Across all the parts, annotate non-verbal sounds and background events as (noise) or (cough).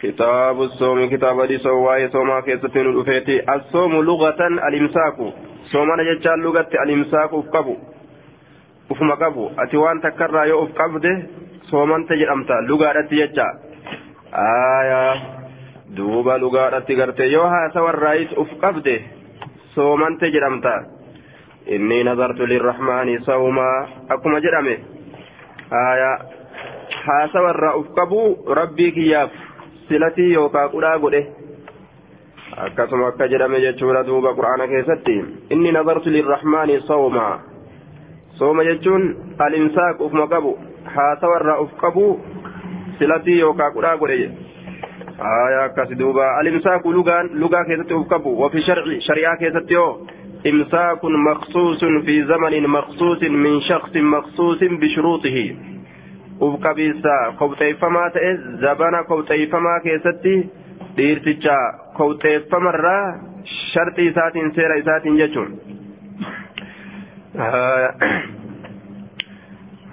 كتاب الصوم كتاب دي سواي صوما كيستين الأفيتي الصوم لغة الإمساك صومنا جتشان لغة الإمساك أفقبو أفما قبو أتوان تكرر يو أفقبده صوما تجد أمتا لغة جتشا آية دوبا لغة تغرتي يو ها سوى الرئيس أفقبده صوما تجد أمتا إني نظرت للرحمن صوما أكما جرمه آية ها سوى الرئيس ربي كياف silatii yookaan qudhaa godhe akkasuma akka jedhame jechuudha duuba quraana keessatti inni nazartu lirrahmaani sawma sooma jechuun alimsaaq ufuma qabu haasawarraa uf qabu silatii yookaan qudhaa godhe aya akkasi duuba alimsaaku lugaan lugaa keessatti uf qabu wafi shari'aa keessatti yoo إمساك مخصوص في زمن مخصوص من شخص مخصوص بشروطه ufqabiinsa kobxeeffamaa ta'e zabana kobxeeffamaa keessatti dhiirticha kobxeeffamarraa sharxii isaatiin seera isaatiin jechuun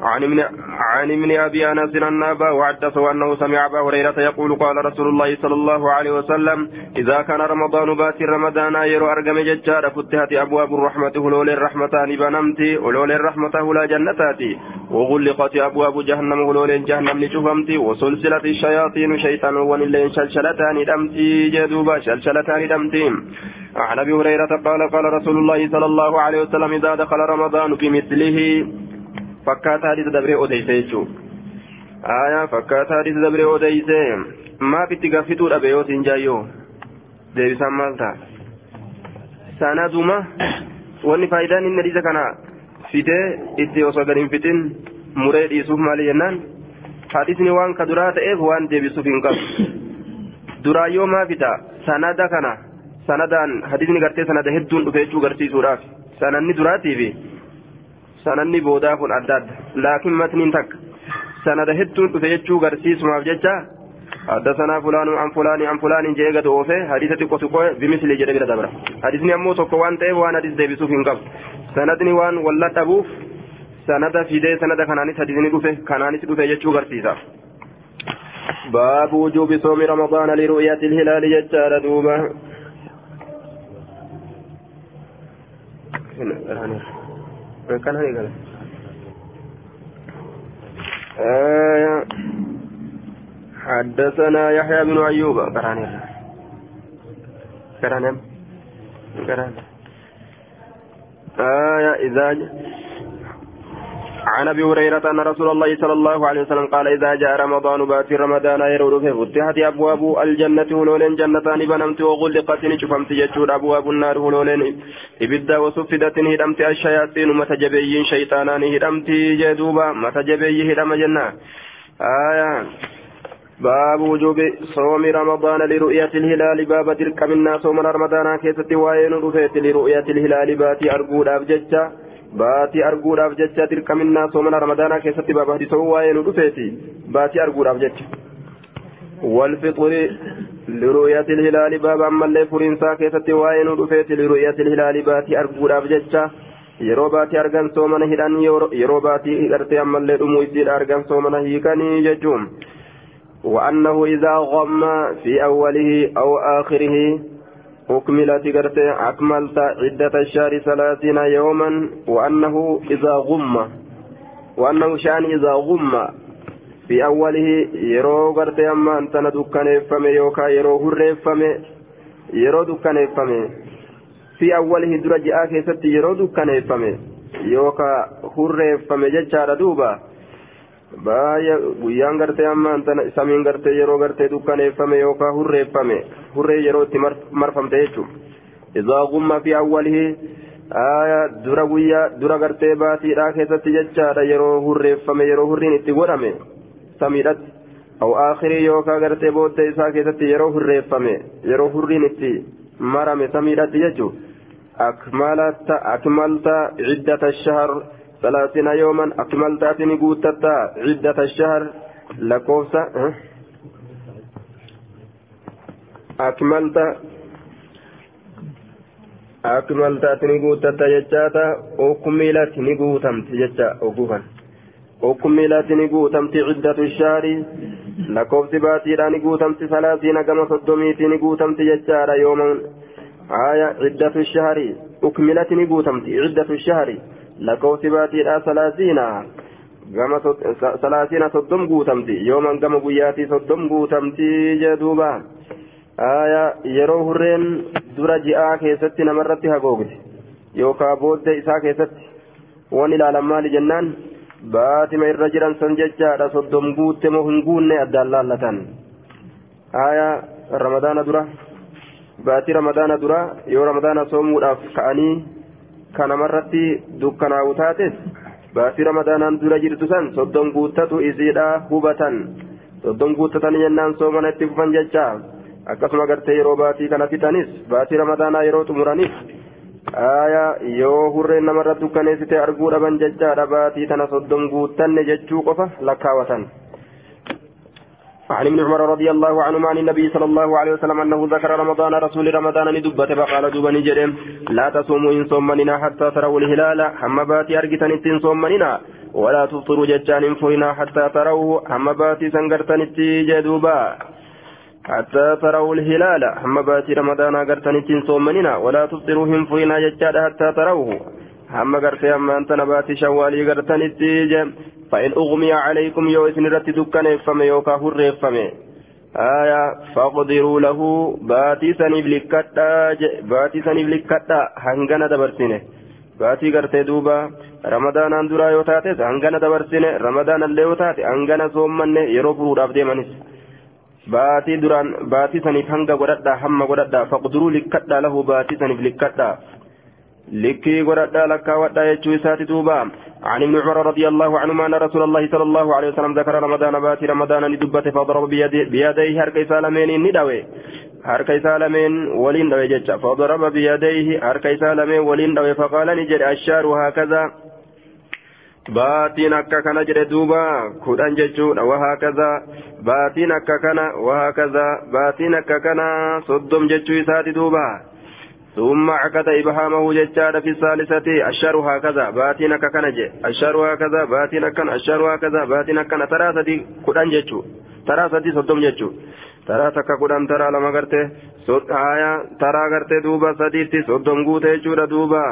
عن ابن أبي أنس ان ابا وحدثه انه سمع أبا هريرة يقول قال رسول الله صلى الله عليه وسلم إذا كان رمضان بات رمضان يرو ارجم ججار فتحت أبواب الرحمة هلول الرحمتان بنمتي هلول الرحمة هلا جنتاتي وغلقت أبواب جهنم هلول جهنم لشفمتي وسلسله الشياطين شيطان ولله شلشلتان دمتي جدوبا شلشلتان دمتي عن أبي هريرة قال قال رسول الله صلى الله عليه وسلم إذا دخل رمضان بمثله fakkaataa hadiisa dabree odeyse jechuun. Aayaa fakkaataa hadiisa dabree odeyse maaf itti gaffituu dhabe yoo siin jaayyoo? Deebisaan maal ta'a? Sanaduma wanni faayidaan inni hadiisa kana fidee itti osoo gadi hin fixin muree dhiisuuf maali jennaan? Hadisni waan ka duraa ta'eef waan deebisuuf hin qabu. Duraa yoo maa fida sanada kana sanadaan hadisni gartee sanada hedduun dhufe jechuu garsiisuudhaaf sananni duraatiifi. Sananni boodaa kun adda adda. Laakiin matniin takka. Sanada hedduun dhufe jechuu garsiisumaaf jecha حدثنا فلان عن فلان عن فلان جاء قد أوفي حديث تقو تقو بمثل جرى بلا دبرة حديثني أمو تقو وان تيب وان حديث دي بسوف انقب سندني وان ولا تبوف سند في دي سند كاناني حديثني دوفي كاناني دوفي يجو غرسيسا باب وجوب صوم رمضان لرؤية الهلال ججار دوبا كان هيك آية حدثنا يحيى بن أيوب كراني كراني كراني آية إذا عن أبي هريرة أن رسول الله صلى الله عليه وسلم قال إذا جاء رمضان بات رمضان يرود في فتحت أبواب الجنة هلولين جنتان بنمت وغلقت شفمت يجود أبواب النار هلولين إبدا وصفدت هدمت الشياطين متجبيين شيطانان هدمت جدوبا متجبي هدم جنة. آية. باب وجوب صوم رمضان لرؤية الهلال. باب تلك منا صوم رمضان كيست وين رفيت لرؤية الهلال باتي أرجو أبجدت baatii arguudhaaf jecha dirqaminnaa soomana ramadaanaa keessatti baaba hadisoo waa'ee nu dhufeeti baatii arguudhaaf jecha والفطر لرؤية الهلال باب أما اللي فرنسا كيست وين رفيت لرؤية الهلال باتي أرقود أبجتشا yeroo baatii argan soomana hidhan yeroo baatii gartee ammallee dhumuu isiidha argan soomana hiikanii jechuun وأنه إذا غم في أوله أو آخره أكملت قرت أكملت عدة الشهر ثلاثين يوما وأنه إذا غم وأنه شأن إذا غم في أوله يرو قرت أما أنت ندكن فمي يوكا يرو هر فمي يرو دكن فمي في أوله درجة كيست يرو دكن فمي يوكا هر فمي ججار دوبا baay'ee guyyaan gartee amma samiin gartee yeroo gartee dukkaneeffame yookaan hurreeffame hurree yeroo itti marfamte jechuudha. Izaa gumma fi awwalihi dura guyyaa dura gartee baatiidhaa keessatti jechaadha yeroo hurreeffame yeroo hurriin itti godhame samiidhatti aw aakhirii yookaan gartee booddee isaa keessatti yeroo hurreeffame yeroo hurriin itti marame samiidhatti jechuudha. Akmalta ciddata shahar ثلاثين يوما أكملت أتني قوتتا عدة الشهر لكوفسا أكملت أكملت أتني قوتتا جتاتا أكملت نقوتمت جتا أقوفا أكملت نقوتمت عدة الشهر lakkoofsi baatiidhaa ni guutamti salaasiina gama soddomiitii ni guutamti jechaadha yooman aya ciddatu shahari ukmilati ni guutamti ciddatu shahari lakkoofsi baatiidhaa salaasiina gama salaasiina soddom guutamti yooman gama guyyaatii soddom guutamti jee duuba aya yeroo hurreen dura ji'aa keessatti namarratti hagoogdi yookaa booddee isaa keessatti waan ilaalan maali jennaan baatima irra jiran san jechaadha soddom guutte moo hin guunne addaan laallatan aya ramadaana dura baatii ramadaana dura yoo ramadaana soomuudhaaf ka'anii kanamarratti dukkanaa'u taates baatii ramadaanaan dura jirtu san soddom guuttatu isiidha hubatan soddom guuttatanii jennaan soomana itti fufan jecha akkasuma gartee yeroo baatii kana fixanis baatii ramadaanaa yeroo xumuranis aya yoo hurreen namarra dukkaneessite arguu dhaban jechaadha baatii tana soddom guuttanne jechuu qofa lakkaawatan عن ابن عمر رضي الله عنهما عن النبي صلى الله عليه وسلم أنه ذكر رمضان رسول رمضان ندبت فقال دوبا نجرم لا تصوموا إن صومننا حتى تروا الهلال. هم باتي ارجتن إن صومننا. ولا تفطروا ججان فوينا حتى تروا. هم باتي سنغرتن جدوبا حتى تروا الهلال. هم باتي رمضان غرتن إن صومننا. ولا تفطروا فوينا ججان حتى تروه هم غرتي اما انت نباتي شوالي غرتن جم فإن أغمي عليكم يو إسن رت دكان إفم يوكا هر إفم آية فاقدروا له باتي سنيف لكتا باتي سنيف لكتا دبرسينه baatii gartee duuba ramadaanaan duraa yoo taates hangana dabarsine ramadaan yoo taate hangana soommanne yeroo furuudhaaf deemanis baatii duraan baatii saniif hanga godhadhaa hamma godhadhaa faqduruu likkadhaa lahu baatii saniif likkadhaa likkii godhadhaa lakkaawwadhaa jechuu isaati duuba عن ابن عمر رضي الله عنهما أن رسول الله صلى الله عليه وسلم ذكر رمضان باتي رمضان ندبت فضرب بيديه هركي سالمين ندوي هركي سالمين ولين دوي جتش فضرب بيديه هركي سالمين ولين دوي فقال نجد الشار هكذا baatiin akka kana jedhe duuba kudhan jechuudha wahakaza baatiin akka kana wahakaza baatiin akka kana soddom jechuu isaati duuba ثم عقد إبهامه ججار في الثالثة الشهر هكذا باتنا ككنج الشهر هكذا باتنا كن الشهر هكذا باتنا كن ثلاثة كدان ججو ثلاثة صدم ججو. ثلاثة كدان ترى لما قرته آية ترى قرته دوبا سديتي صدم قوته جورا دوبا.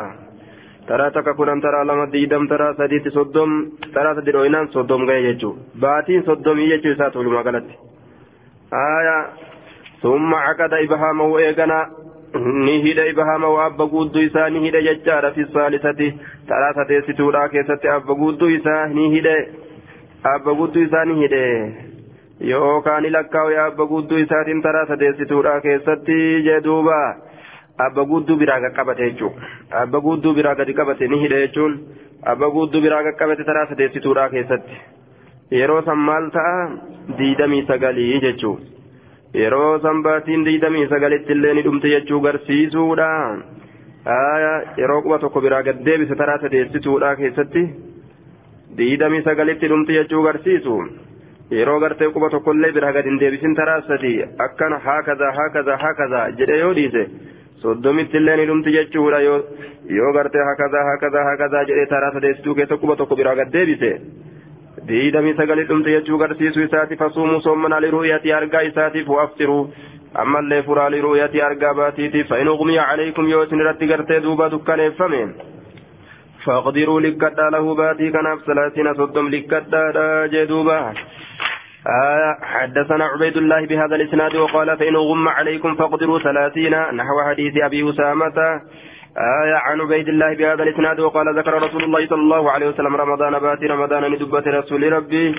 ترى تكا كدان ترى لما ديدم ترى سديتي صدم ترى سديروينان صدم غير ججو. باتين صدم يجو ساتو لما قلت آية ثم عقد إبهامه إيقنا ni hidha ibahama waa abba guudduu isaa ni hidha jechaadha fi saalisati taraa sadeessituudha keessatti abba guudduu isaa ni hidhe abba guudduu isaa ni hidhe yookaan ni lakkaa'u abba guudduu isaatiin taraa sadeessituudha keessatti jee duuba abba guudduu biraa qaqqabate jechuudha abba guudduu biraa gadi qabate ni hidhe jechuun abba guudduu biraa qaqqabate taraa sadeessituudha keessatti yeroo san maal ta'a diidamii sagalii jechuudha. Yeroo sanbaatiin diidamii sagalitti illee ni dhumte jechuu garsiisuudha yeroo quba tokko biraa gad deebise taraa sadeessituudha keessatti diidamii sagalitti dhumte jechuu garsiisu yeroo gartee quba tokkollee biraa gad hin deebisin taraa sadi akkana haakaza haakaza haakaza jedhe yoo dhiise soddomitti illee ni dhumti jechuudha yoo gartee haakaza haakaza haakaza jedhe taraa sadeessituu keessa quba tokko biraa gad deebise. Diidamii sagalii dhumte jechuu garsiisuu isaati fasuumuu soommanaa liru'yati argaa isaatiif waaftiruu ammallee furaa liru'yati argaa baatiitiif fa'in uqmiya calaykum yoo isin irratti gartee duuba dukkaneeffame فاقدروا لكتا له باتي كناف ثلاثين صدم لكتا جدوبا آه حدثنا عبيد الله بهذا الاسناد وقال فإن غم عليكم فاقدروا ثلاثين نحو حديث أبي أسامة آية عن عبيد الله بهذا الإسناد وقال ذكر رسول الله صلى الله عليه وسلم رمضان باتي رمضان ندبة رسول ربي.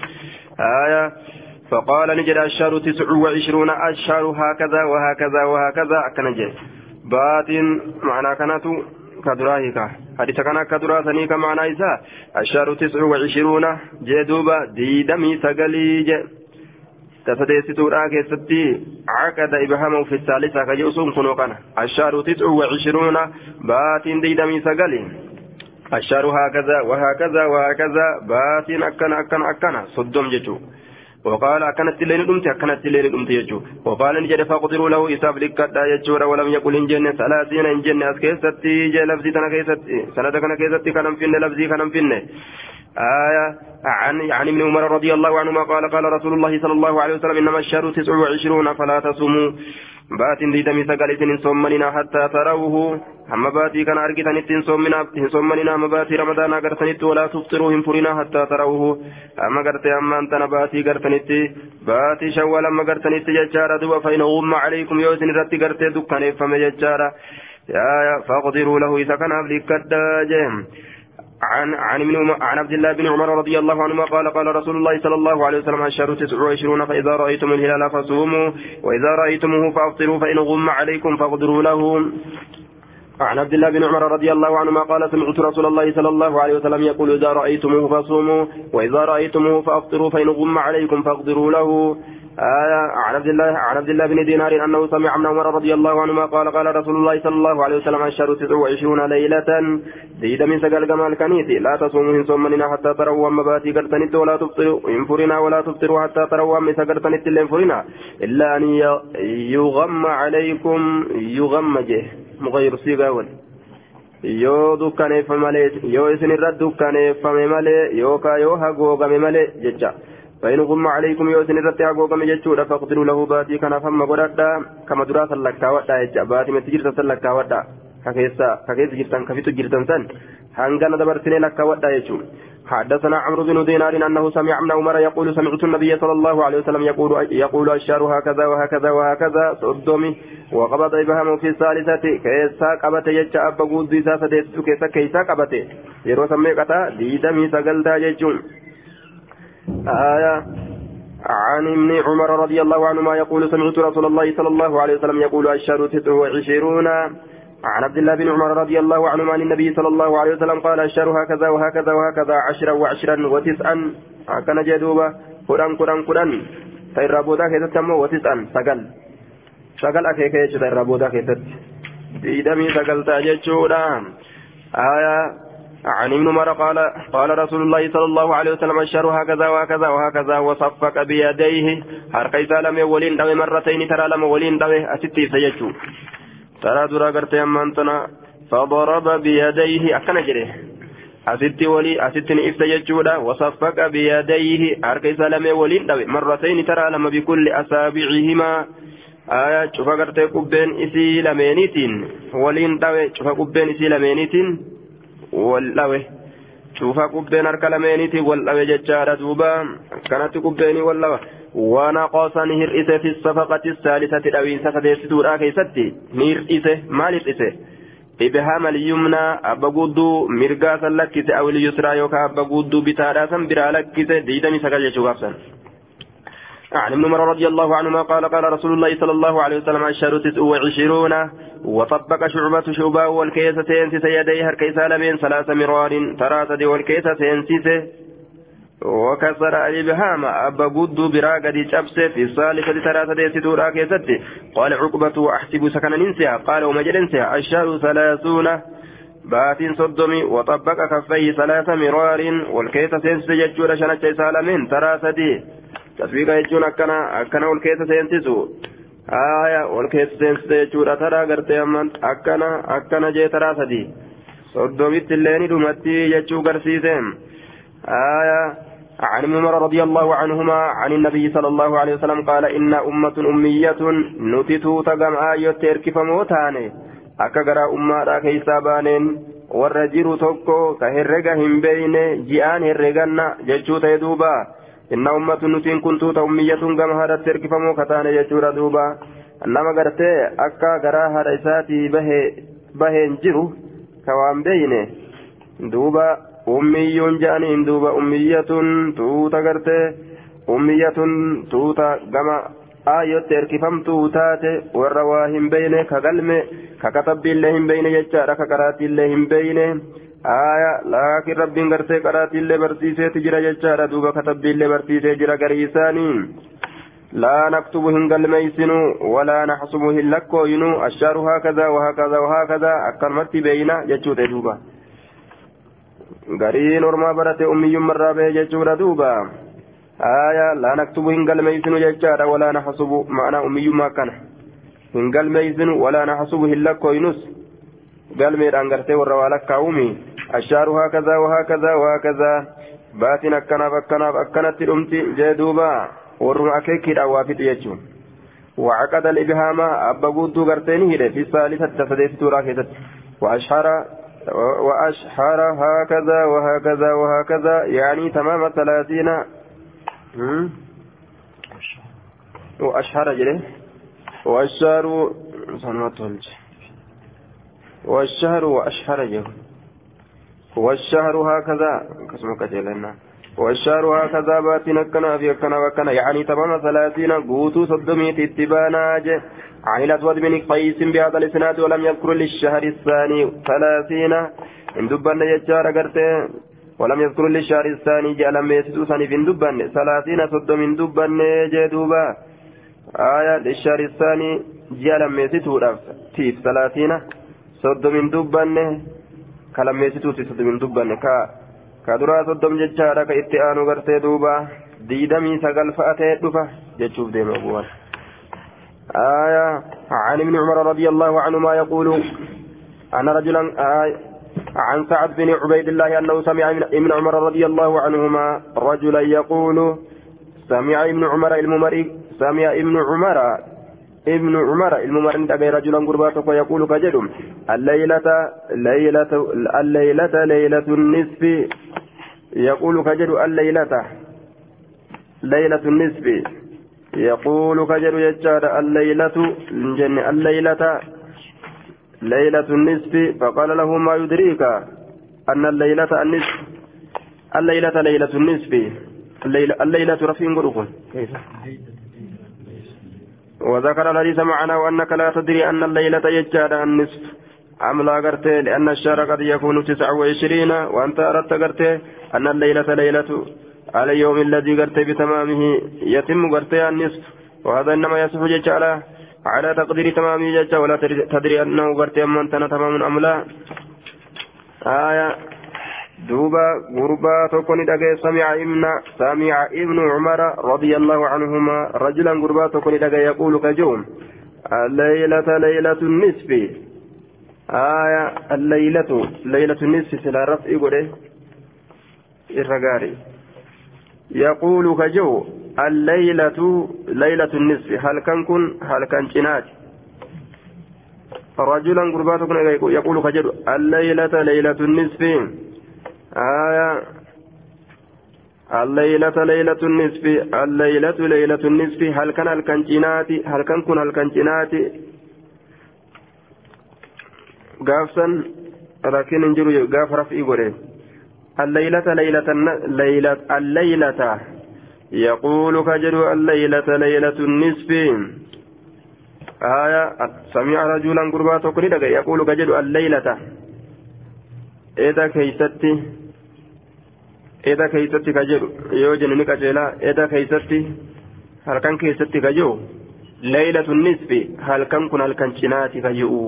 آية فقال نجد الشهر تسع وعشرون الشهر هكذا وهكذا وهكذا. كنجي بات معنى كانت كدراهك حديث كان كدرا سنيك معنى إذا. الشهر تسع وعشرون جدوبا ديدمي سقلي تسديستورا كيستي عقد إبهامه في الثالثة كجوسون كنو كان الشهر تسع وعشرون بات ديدمي سقلي الشهر هكذا وهكذا وهكذا بات أكن أكن أكن صدم جتو وقال أكنت الليل دمت أكنت الليل دمت يجو وقال نجد فقدروا له إساب لكتا يجور ولم يقل إن جنة ثلاثين إن جنة أسكيستي جي لفظي تنا كيستي سنة كنا كيستي كنم فين لفظي كنم فين آية عن عن ابن عمر رضي الله عنهما قال قال رسول الله صلى الله عليه وسلم إنما الشهر تسع وعشرون فلا تصوموا. بات ديدمي سقالت صومننا حتى تروه. هم باتي كان أرقتنت صومنا صومننا ما باتي رمضان أقرتنت ولا تفطروا هم فرنا حتى تروه. أما قرت أما أنت باتي قرتنت باتي شوال أما قرتنت ججارة دوبا فإن غم عليكم يوسن رت قرت دكان فما ججارة يا فاقدروا له إذا كان أبليك الداجم عن عن ابن عن عبد الله بن عمر رضي الله عنهما قال قال رسول الله صلى الله عليه وسلم الشهر تسع وعشرون فإذا رأيتم الهلال فصوموا وإذا رأيتموه فأفطروا فإن غم عليكم فاقدروا له. عن عبد الله بن عمر رضي الله عنهما قال سمعت رسول الله صلى الله عليه وسلم يقول إذا رأيتموه فصوموا وإذا رأيتموه فأفطروا فإن غم عليكم فاقدروا له. آية عن عبد الله عن عبد الله بن دينار أنه سمع ابن عمر رضي الله عنهما قال قال رسول الله صلى الله عليه وسلم الشهر تسع وعشرون ليلة زيد من سقل جمال كنيتي لا تصوموا من صومنا حتى تروا أما باتي قرتنت ولا تفطروا إن فرنا ولا تفطروا حتى تروا أما سقرتنت إلا فرنا إلا أن يغم عليكم يغم جه مغير صيغة yoo dukkaneeffame malee yoo isin irra dukkaneeffame malee yookaan yoo haguugame malee jecha فإن غم عليكم يوسن رتي أقوكم يجتشورا فاقتلوا له باتي كان فم قرأتا كما درا سلكا ودا يجا باتي متجرتا سلكا ودا. ككيسا ككيس جرتان كفيتو جرتان سن. هنغانا دبرتني لكا ودا يجو حدثنا عمرو بن دينار أنه سمع ابن عمر يقول سمعت النبي صلى الله عليه وسلم يقول يقول الشهر هكذا وهكذا وهكذا صدومي. وقبض إبهامه في الثالثة. كيسا قبت يجا قود ديسا سديتو كيسا كيسا قبت يرو سميقتا ديدمي سقلتا يجون آية. عن ابن عمر رضي الله عنهما يقول سمعت رسول الله صلى الله عليه وسلم يقول الشهر تسع وعشرون. عن عبد الله بن عمر رضي الله عنهما عن النبي صلى الله عليه وسلم قال الشهر هكذا وهكذا وهكذا عشرا وعشرا وتسعا. كان جدوبا قران قران قران فإن بودا كيست وتسعا. سقل. سقل أكيك يجد الرابودا كيست. بيدمي سقل تاججودا آية. عن ابن عمر قال قال رسول الله صلى الله عليه وسلم الشر هكذا وهكذا وهكذا وصفق بيديه. حرق لم ولين دوي مرتين ترى لم ولين دوي أستي سيجو. ترى درا قرت يمانتنا فضرب بيديه أكن جري. أستي ولي أستي إفت يجودا وصفق بيديه. حرق لم ولين دوي مرتين ترى لم بكل أصابعهما. آية شوف قرت قبين إسي لمينيتين. ولين دوي شوف قبين إسي لمينيتين. والأوي شوفا قبين أركا لمينيتي والأوي ججارة دوبا كانت قبيني والأوي ونقص نهرئسه في الصفقة الثالثة الأوين سفديس دورا كيستي نهرئسه ما نهرئسه إبهام اليمنى أبا قدو مرقا سلكت أو اليسرى يوكا أبا قدو بتارا سنبرا لكت ديدمي سكال يشوغافسا عن ابن عمر رضي الله عنهما قال قال رسول الله صلى الله عليه وسلم الشهر تسع وعشرون. وطبق شعبة شعبة والكيس تنسيس يديه هركيس لمن ثلاث مرار ترى والكيس تنسيس وكسر الإبهام أبا قد براقة شبس في الثالثة ثلاثة ديستورا كيستي. قال عقبة أحسب سكن ننسيها قال ومجل ننسيها الشهر ثلاثون. بات صدمي وطبق كفيه ثلاث مرار والكيس تنسيس ججور شنة سالمين ترى سدي akkana akkana ol keessa seensisu haaya ol keessa seensise jechuudha taraa gartee amman akkana akkana jee taraa sadi soddomitti illee ni dhumatti jechuu garsiise haaya عن عمر رضي الله عنهما عن النبي صلى الله عليه وسلم قال إن أمة أمية نتتو تقم آية تركف موتاني أكغرا أمة كيسا بانين والرجل توكو كهرقا هم بين جيان هرقنا ججو تيدوبا inna ummatun nutiin kun tuuta ummiyyatuun gama haadhatti erkifamoo kataane jechuudha duuba nama gartee akka garaa haadha isaatii baheen jiru ka waan beeyne duuba ummiyyuun jedhaniin duuba ummiyyatuun tuuta gartee ummiyyatuun tuuta gama aayyotti erkifamtuu taate warra waa hin beeyne ka galme ka katabbiillee hin beeyne jechaadha ka qaraatiillee hin beeyne aya laakiin rabbiin gartee qaraatiillee barsiiseeti jira jechaadha. Duuba katabbiillee barsiisee jira garii isaanii. لا نكتب هنقل ميسنو ولا نحسب هلكو ينو الشهر هكذا وهكذا وهكذا أكرمت بينا جتشوت دوبا غرين ورما برت أمي مرة به جتشوت دوبا آية لا نكتب هنقل ميسنو جتشارا ولا نحسب معنى أمي ما كان هنقل ميسنو ولا نحسب هلكو ينوس قال ميران غرتي ورا والك كاومي الشهر هكذا وهكذا وهكذا. akkanaaf akkanatti dhumti jee duuba warruma akeekiidhaan waa fixu jechuun وعقد الإبهام أبا قدو قرتين هيدا في الثالثة تورا كيست وأشهر وأشهر هكذا وهكذا وهكذا. يعني تمام ثلاثين وأشهر جله والشهر والشهر وأشهر جله والشهر هكذا. كسمك جلنا والشهر هكذا باتنا كنا في كنا وكنا. يعني تمام ثلاثين قوتو صدمي تتبانا عن الأسود بن قيس بهذا الإسناد ولم يذكر للشهر الثاني ثلاثين. إن دبنا يجار قرته. ولم يذكر للشهر الثاني جاء لم يسدوسني في دبنا ثلاثين صدم من دبنا جدوبا آية للشهر الثاني جاء لم يسدوسني تيف ثلاثين صدم من دبنا kalammeessituuti soddomin dubbanne ka ka duraa soddom jechaadha ka itti aanu gartee duuba diidamii sagal fa'a ta'e dhufa jechuuf deema bu'an آية عن ابن عمر رضي الله عنهما يقول أن رجلا آية عن سعد بن عبيد الله أنه سمع ابن عمر رضي الله عنهما رجلا يقول سمع ابن عمر الممري سمع ابن عمر ابن عمر الممرن دغي رجلا غرباتك يقول كجدم الليلة ليلة الليلة ليلة النصف يقول كجد الليلة ليلة النصف يقول كجد يجار الليلة الجنة الليلة ليلة النصف فقال له ما يدريك أن الليلة النصف الليلة ليلة النصف الليلة, الليلة غرفون كيف وذكر الحديث معنا وأنك لا تدري أن الليلة يجاد النصف. أم لا قرت لأن الشهر قد يكون تسعة وعشرين. وأنت أردت قرت أن الليلة ليلة. على اليوم الذي قرت بتمامه يتم قرت النصف. وهذا إنما يصف ججالا على تقدير تمامه ولا تدري أنه قرت أم أنت تمام أم لا؟ آية. دوبا غربا تكون دغه سمع ابن سمع ابن عمر رضي الله عنهما رجلا غربا تكون دغه يقول كجوم الليلة ليلة النصف آية الليلة ليلة النصف سلا رفع قده يقول كجو الليلة ليلة النصف هل كان كن هل كان جنات رجلا غربا تكون يقول كجو الليلة ليلة النصف آية. الليلة ليلة النصف الليلة ليلة النصف. هل كان الكنجينات هل كان كن الكنجينات قافسا لكن انجروا قاف رفعي قريب الليلة ليلة ليلة الليلة. يقول كجر الليلة ليلة النصف. آية. سمع رجلا قربا تقريد يقول كجر الليلة. إذا كيستي. Eda keeysatti ka jedhu. Yoo jennu ni qaceelaa eda keeysatti halkan keessatti ka jiru. Leeylatu nisfi halkan kun halkan cinaati ka ji'u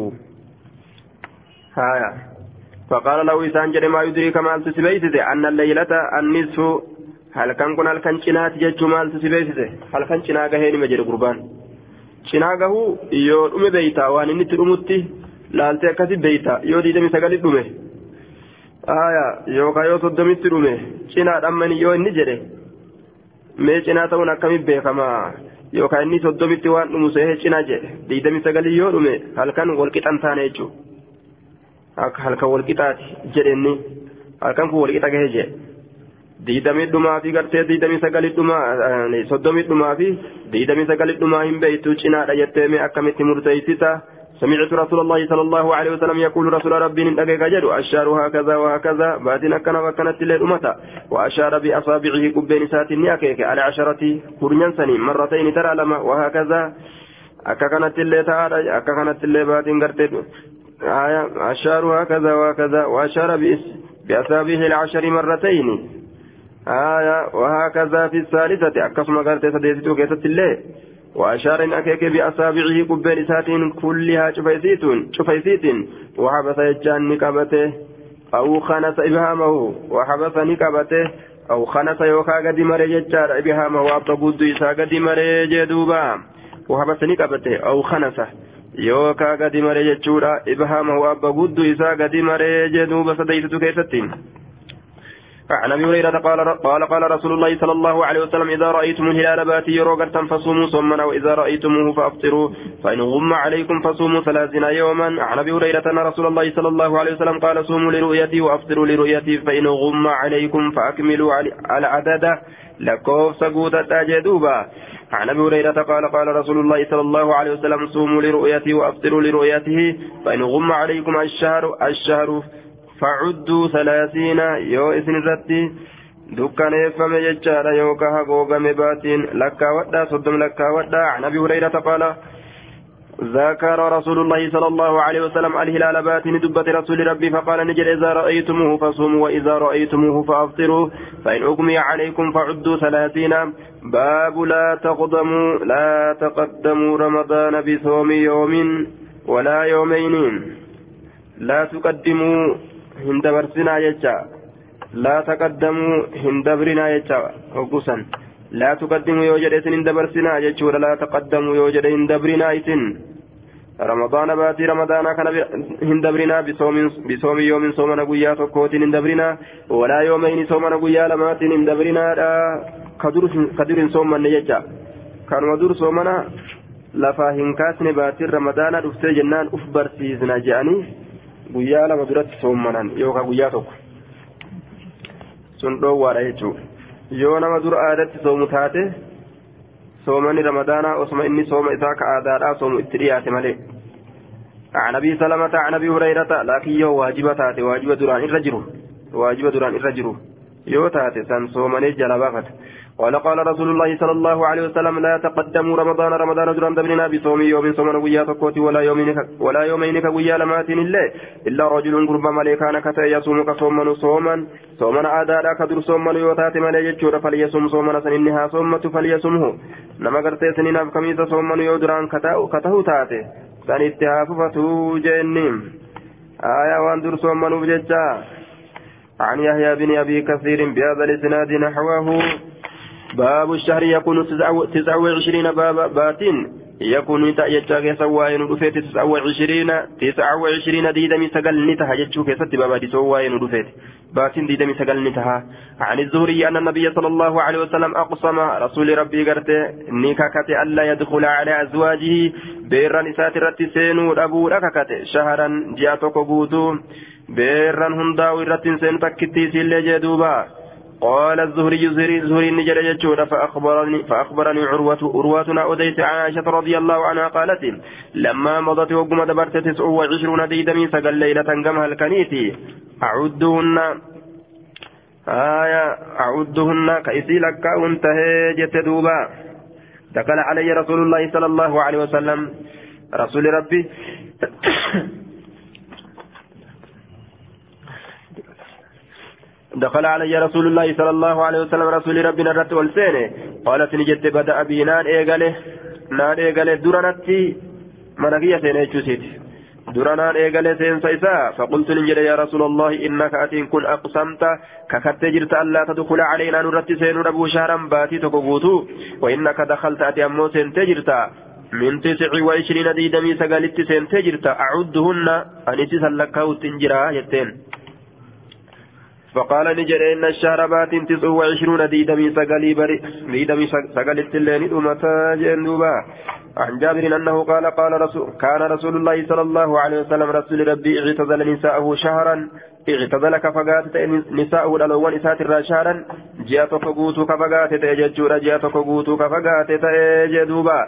haya فقال له إسان جري ما يدريك ما تسبيسته أن الليلة النصف هل كان كن هل كان شنات جج ما تسبيسته هل كان شناغه هيني مجري قربان شناغه يو أمي بيتا وان إني ترمتي لالتي أكاسي بيتا يو دي دمي سقالي دمي aya yookaan yoo soddomitti dhume cinaadhaan mani yoo inni jedhe mee cinaa ta'uun akkamitti beekama yookaan inni soddomitti waan dhumu seehee cinaa jedhe diidami sagalii yoo dhume halkan walqixan taane jechuudha akka halkan walqixaati jedhe inni halkan kun walqixa gahee jedhe diidami dhumaa fi gartee diidami sagalii dhumaa soddomi dhumaa fi diidami sagalii dhumaa hin beektu cinaadha jettee mee akkamitti murteessita. سمعت رسول الله صلى الله عليه وسلم يقول رسول ربي ندقيق جدو الشهر هكذا وهكذا. بعدين كان وكانت الليل أمتا. وأشار بأصابعه قبين سات نياكيك على عشرة هرنيان سني مرتين ترى لما وهكذا. أكا كانت الليل تعالى أكا كانت الليل بعدين قرتين آية الشهر هكذا وهكذا. وأشار بأصابعه العشر مرتين. آية وهكذا في الثالثة. أكسم قرتين سديتو كيست الليل. وأشار إن أكيك بأصابعه قبين ساتين كلها شفيسيت شفيسيت وحبس يجان نكبته أو خنس إبهامه. وحبس نكبته أو خنس يوكا قد مري يجار إبهامه. أبطى بود إسا قد مري جدوبا. وحبس نكبته أو خنس يوكا قد مري يجورا إبهامه. أبطى بود إسا قد مري جدوبا. سديتو كيستين. عن أبي هريرة قال قال قال رسول الله صلى الله عليه وسلم إذا رأيتم الهلال باتي يروغرتا فصوموا صوما واذا رأيتموه فأفطروا فإن غم عليكم فصوموا ثلاثين يوما. عن أبي هريرة أن رسول الله صلى الله عليه وسلم قال صوموا لرؤيتي وأفطروا لرؤيتي فإن غم عليكم فأكملوا على عدده لكوف سقوطة جدوبا عن أبي هريرة قال قال رسول الله صلى الله عليه وسلم صوموا لرؤيتي وأفطروا لرؤيته فإن غم عليكم الشهر الشهر فعدوا ثلاثين يو إسن الرتي dukkaneeffame jechaadha yookaan hagoogame baatiin lakkaawwadhaa soddom lakkaawwadhaa عن أبي هريرة قال ذكر رسول الله صلى الله عليه وسلم الهلال باتن دبة رسول ربي فقال نجل إذا رأيتموه فصوموا وإذا رأيتموه فأفطروا فإن أغمي عليكم فعدوا ثلاثين. باب لا تقدموا لا تقدموا رمضان بصوم يوم ولا يومين. لا تقدموا. hindabarsinaa jecha. Laa taqaddamuu hindabrinaa jecha hoggusan. Laa tuqaddimuu yoo jedhe isin hin dabarsinaa jechuudha. Laa taqaddamuu yoo jedhe hin dabrinaa isin. Ramadaana baatii ramadaanaa kana hin dabrinaa yoomin soomana guyyaa tokkootiin hin walaa yoomayni soomana guyyaa lamaatiin hin dabrinaadha ka dur hin soomanne jecha. Kanuma dur soomana lafaa hin kaasne baatiin ramadaana dhuftee jennaan uf barsiisna je'anii guyyaa lama duratti soommanan yookaan guyyaa tokko sun dhoowwaadha jechuudha yoo nama dura aadatti soomu taate soomani ramadaanaa osuma inni sooma isaa ka aadaadhaa soomu itti dhiyaate malee عن ابي سلمة عن ابي هريرة لكن يو واجبة تاتي واجبة دران الرجل واجبة دران الرجل يو تاتي سن صومني جلبافت قال قال رسول الله صلى الله عليه وسلم لا تقدموا رمضان رمضان دران دبرنا بصوم يوم صوم ويا تكوتي ولا يومين ولا يومين كويا لمات الله إلا رجل قرب ملكان كتا يصوم كصوما صوما صوما عادا كدر صوما يوتات ملي يجور فليصوم صوما سننها صومة فليصومه. نما قرتي سنين كميس صوما يودران كتاو كتاو تاتي سن اتهاففته جنين آية وان در صوما بججا عن يحيى بن أبي كثير بهذا الإسناد نحوه. باب الشهر يكون تسعة وعشرين باب باتين. يكون يجاك سواين رفيت تسعة وعشرين تسعة وعشرين ديدمي سقل نتها. يجوك ست بابا دي سواين رفيت باتين ديدمي سقل نتها. عن الزهري أن النبي صلى الله عليه وسلم أقسم رسول ربي قرته نكاكت ألا يدخل على أزواجه بيرا نسات رتي سينو أبو رككت شهرا جاءتك قوتو. بيرا هنداوي رتي سين تكتي سيلي جدوبا. قال الزهري زهري نجر يجود فأخبرني فأخبرني عروة عروتنا أديت عائشة رضي الله عنها قالت لما مضت وقم دبرت تسع وعشرون ديدمي سقل ليلة قمها الكنيتي أعدهن. آية. أعدهن. كيسي لك وانتهي جت دوبا. دخل علي رسول الله صلى الله عليه وسلم. رسول ربي. دخل علي رسول الله صلى الله عليه وسلم رسول ربنا رت والسين قالت نجت بدأ بي نان إيغاله نان إيغاله درنتي منقية سين درنان إيغاله سين سيسا. فقلت نجد يا رسول الله إنك أتين كن أقسمت. ككت جرت ألا تدخل علينا نرت سين ربو شهرا باتي تكوغوتو وإنك دخلت أتي أمو سين تجرت من تسع وعشرين ديدمي سقالت سين تجرت أعدهن أنت سلكاو تنجرا يتين. فقال نجر إن الشهر بات تسع وعشرون ديدمي سقلي بري ديدمي سقلي التلين أمتا جندوبا عن جابر أنه قال قال رسول كان رسول الله صلى الله عليه وسلم رسول ربي اعتزل نساءه شهرا. اعتزل كفقات نساءه الألوان إسات شهرا. جاءت فقوت كفقات تأججور جاءت فقوت كفقات تأجدوبا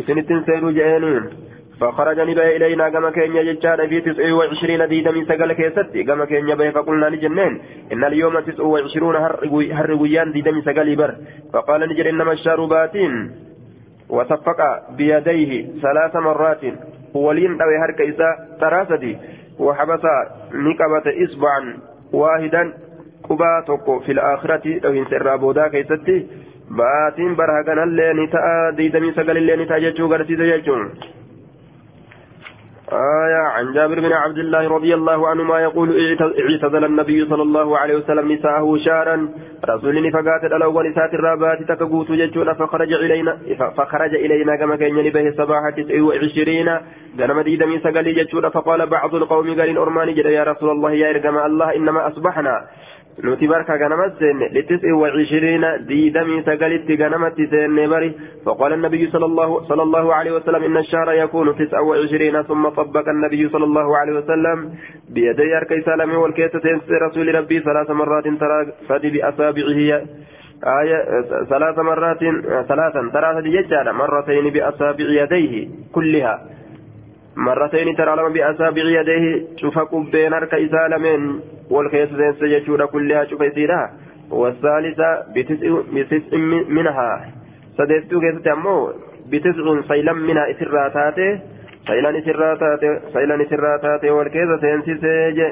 إسنتين سيرو جئنين فخرج نبي إلينا كما كان يجتاد في تسع وعشرين ديدا من سقل كيستي كما كان يبي فقلنا لجنين إن اليوم تسع وعشرون هر ويان ديدا من سقل بر. فقال نجر إنما الشارباتين وصفق بيديه ثلاث مرات. ولين أو هرك إذا تراثدي وحبس نقبة إصبعا واحدا. قبا توكو في الآخرة أو إن سر بودا باتين برهقنا اللي نتاء ديدا من سقل اللي نتاء جتشو آية عن جابر بن عبد الله رضي الله عنهما يقول اعتزل النبي صلى الله عليه وسلم نساءه شارا. رسول فقات الأول نساء الرابات تكقوت ججونا فخرج إلينا فخرج إلينا كما كان به صباح تسع وعشرين. قال مديد من سقلي ججونا فقال بعض القوم قال أرماني جد يا رسول الله يا إرقم الله إنما أصبحنا. Nuti barka ganamat seenne litis'i wacishiriina diidamii sagalitti ganamatti seenne bari. صلى الله صلى الله عليه وسلم إن الشهر يكون تسعة وعشرين ثم طبق النبي صلى الله عليه وسلم بيدي أركي سالمي والكيسة رسول ربي ثلاث مرات ترى فدي بأصابعه آية ثلاث مرات ثلاثا ثلاثة ججالة مرتين بأصابع يديه كلها مرتين ترى لما بأصابع يديه شوف بين أركي سالمين والكيسة يجور كلها شوف يسيرها والثالثة بتسع بتسع منها keessatti ammoo bitiscuun saylan mina isirraa taate saylan isirraa taate saylan isirraa taate wal keessa seensisee je.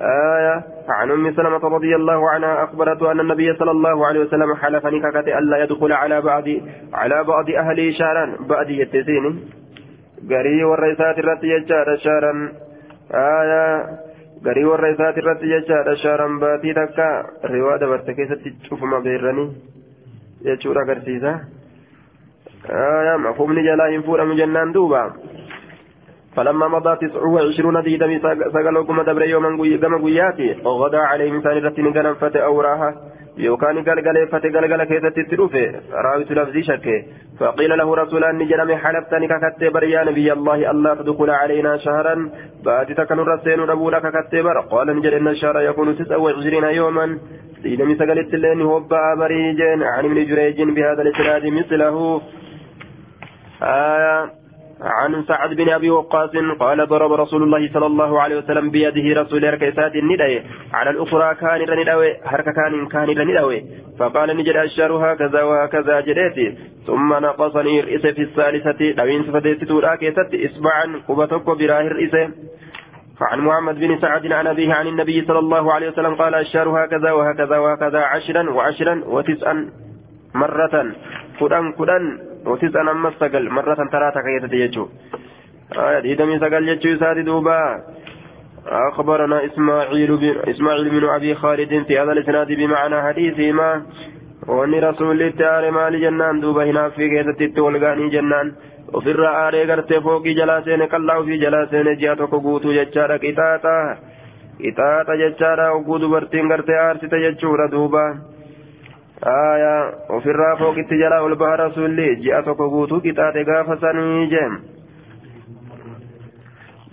آية عن أم سلمة رضي الله عنها أخبرته أن النبي صلى الله عليه وسلم حلف نككت ألا يدخل على بعض على بعض أهله شارا بعد يتسين قري والرئيسات الرتي يجار شارا آية قري والرئيسات الرتي يجار شارا باتي تكا رواد برتكيسة تشوف ما بيرني jechuudha agarsiisa. Mafhumni jalaa hin fuudhamu jennaan duuba. فلما مضى تسع وعشرون ديدمي سقلوا كما دبر يوما قياتي غدا عليه مثال رتين قلم فتى أوراها يوكان قلقل فتى قلقل كيسة تتروفي راويت لفظي شكي فقيل له رسول أني جنمي حلفتني ككتبر يا نبي الله ألا تدخل علينا شهرا باتتك نرسين ربولك كتبر قال نجل إن الشهر يكون تسع وعشرين يوما ديدمي سقلت اللين هوبا بريجين عن ابن جريج بهذا الاسناد مثله آية عن سعد بن أبي وقاص قال ضرب رسول الله صلى الله عليه وسلم بيده رسول ركيسات النداء. على الأخرى كان النداء حركه كان كان النداء فقال نجد الشر هكذا وهكذا جديتي ثم نقصني الرئيس في الثالثة. دوين سفديت راكيست اصبعا قبتك براه الرئيس. فعن محمد بن سعد عن أبيه عن النبي صلى الله عليه وسلم قال الشهر هكذا وهكذا وهكذا عشرا وعشرا وتسعا مرة. كدن كدن وتسعا أما السقل مرة ترى تكيت يجو ديدمي سقل يجو سادي دوبا أخبرنا إسماعيل بن إسماعيل بن أبي خالد في هذا الإسناد بمعنى حديثهما وأن رسول الله مال جنان دوبا هنا في كيسة التولغاني جنان ofirra aaree gartee fooqii jalaa seene qallaa ofii jalaa seene ji'a tokko guutuu jechaadha qixaaxa. Qixaaxa jechaadha oguu dubartiin gartee ji'a tokko guutuu qixaaxe gaafa sanii jeem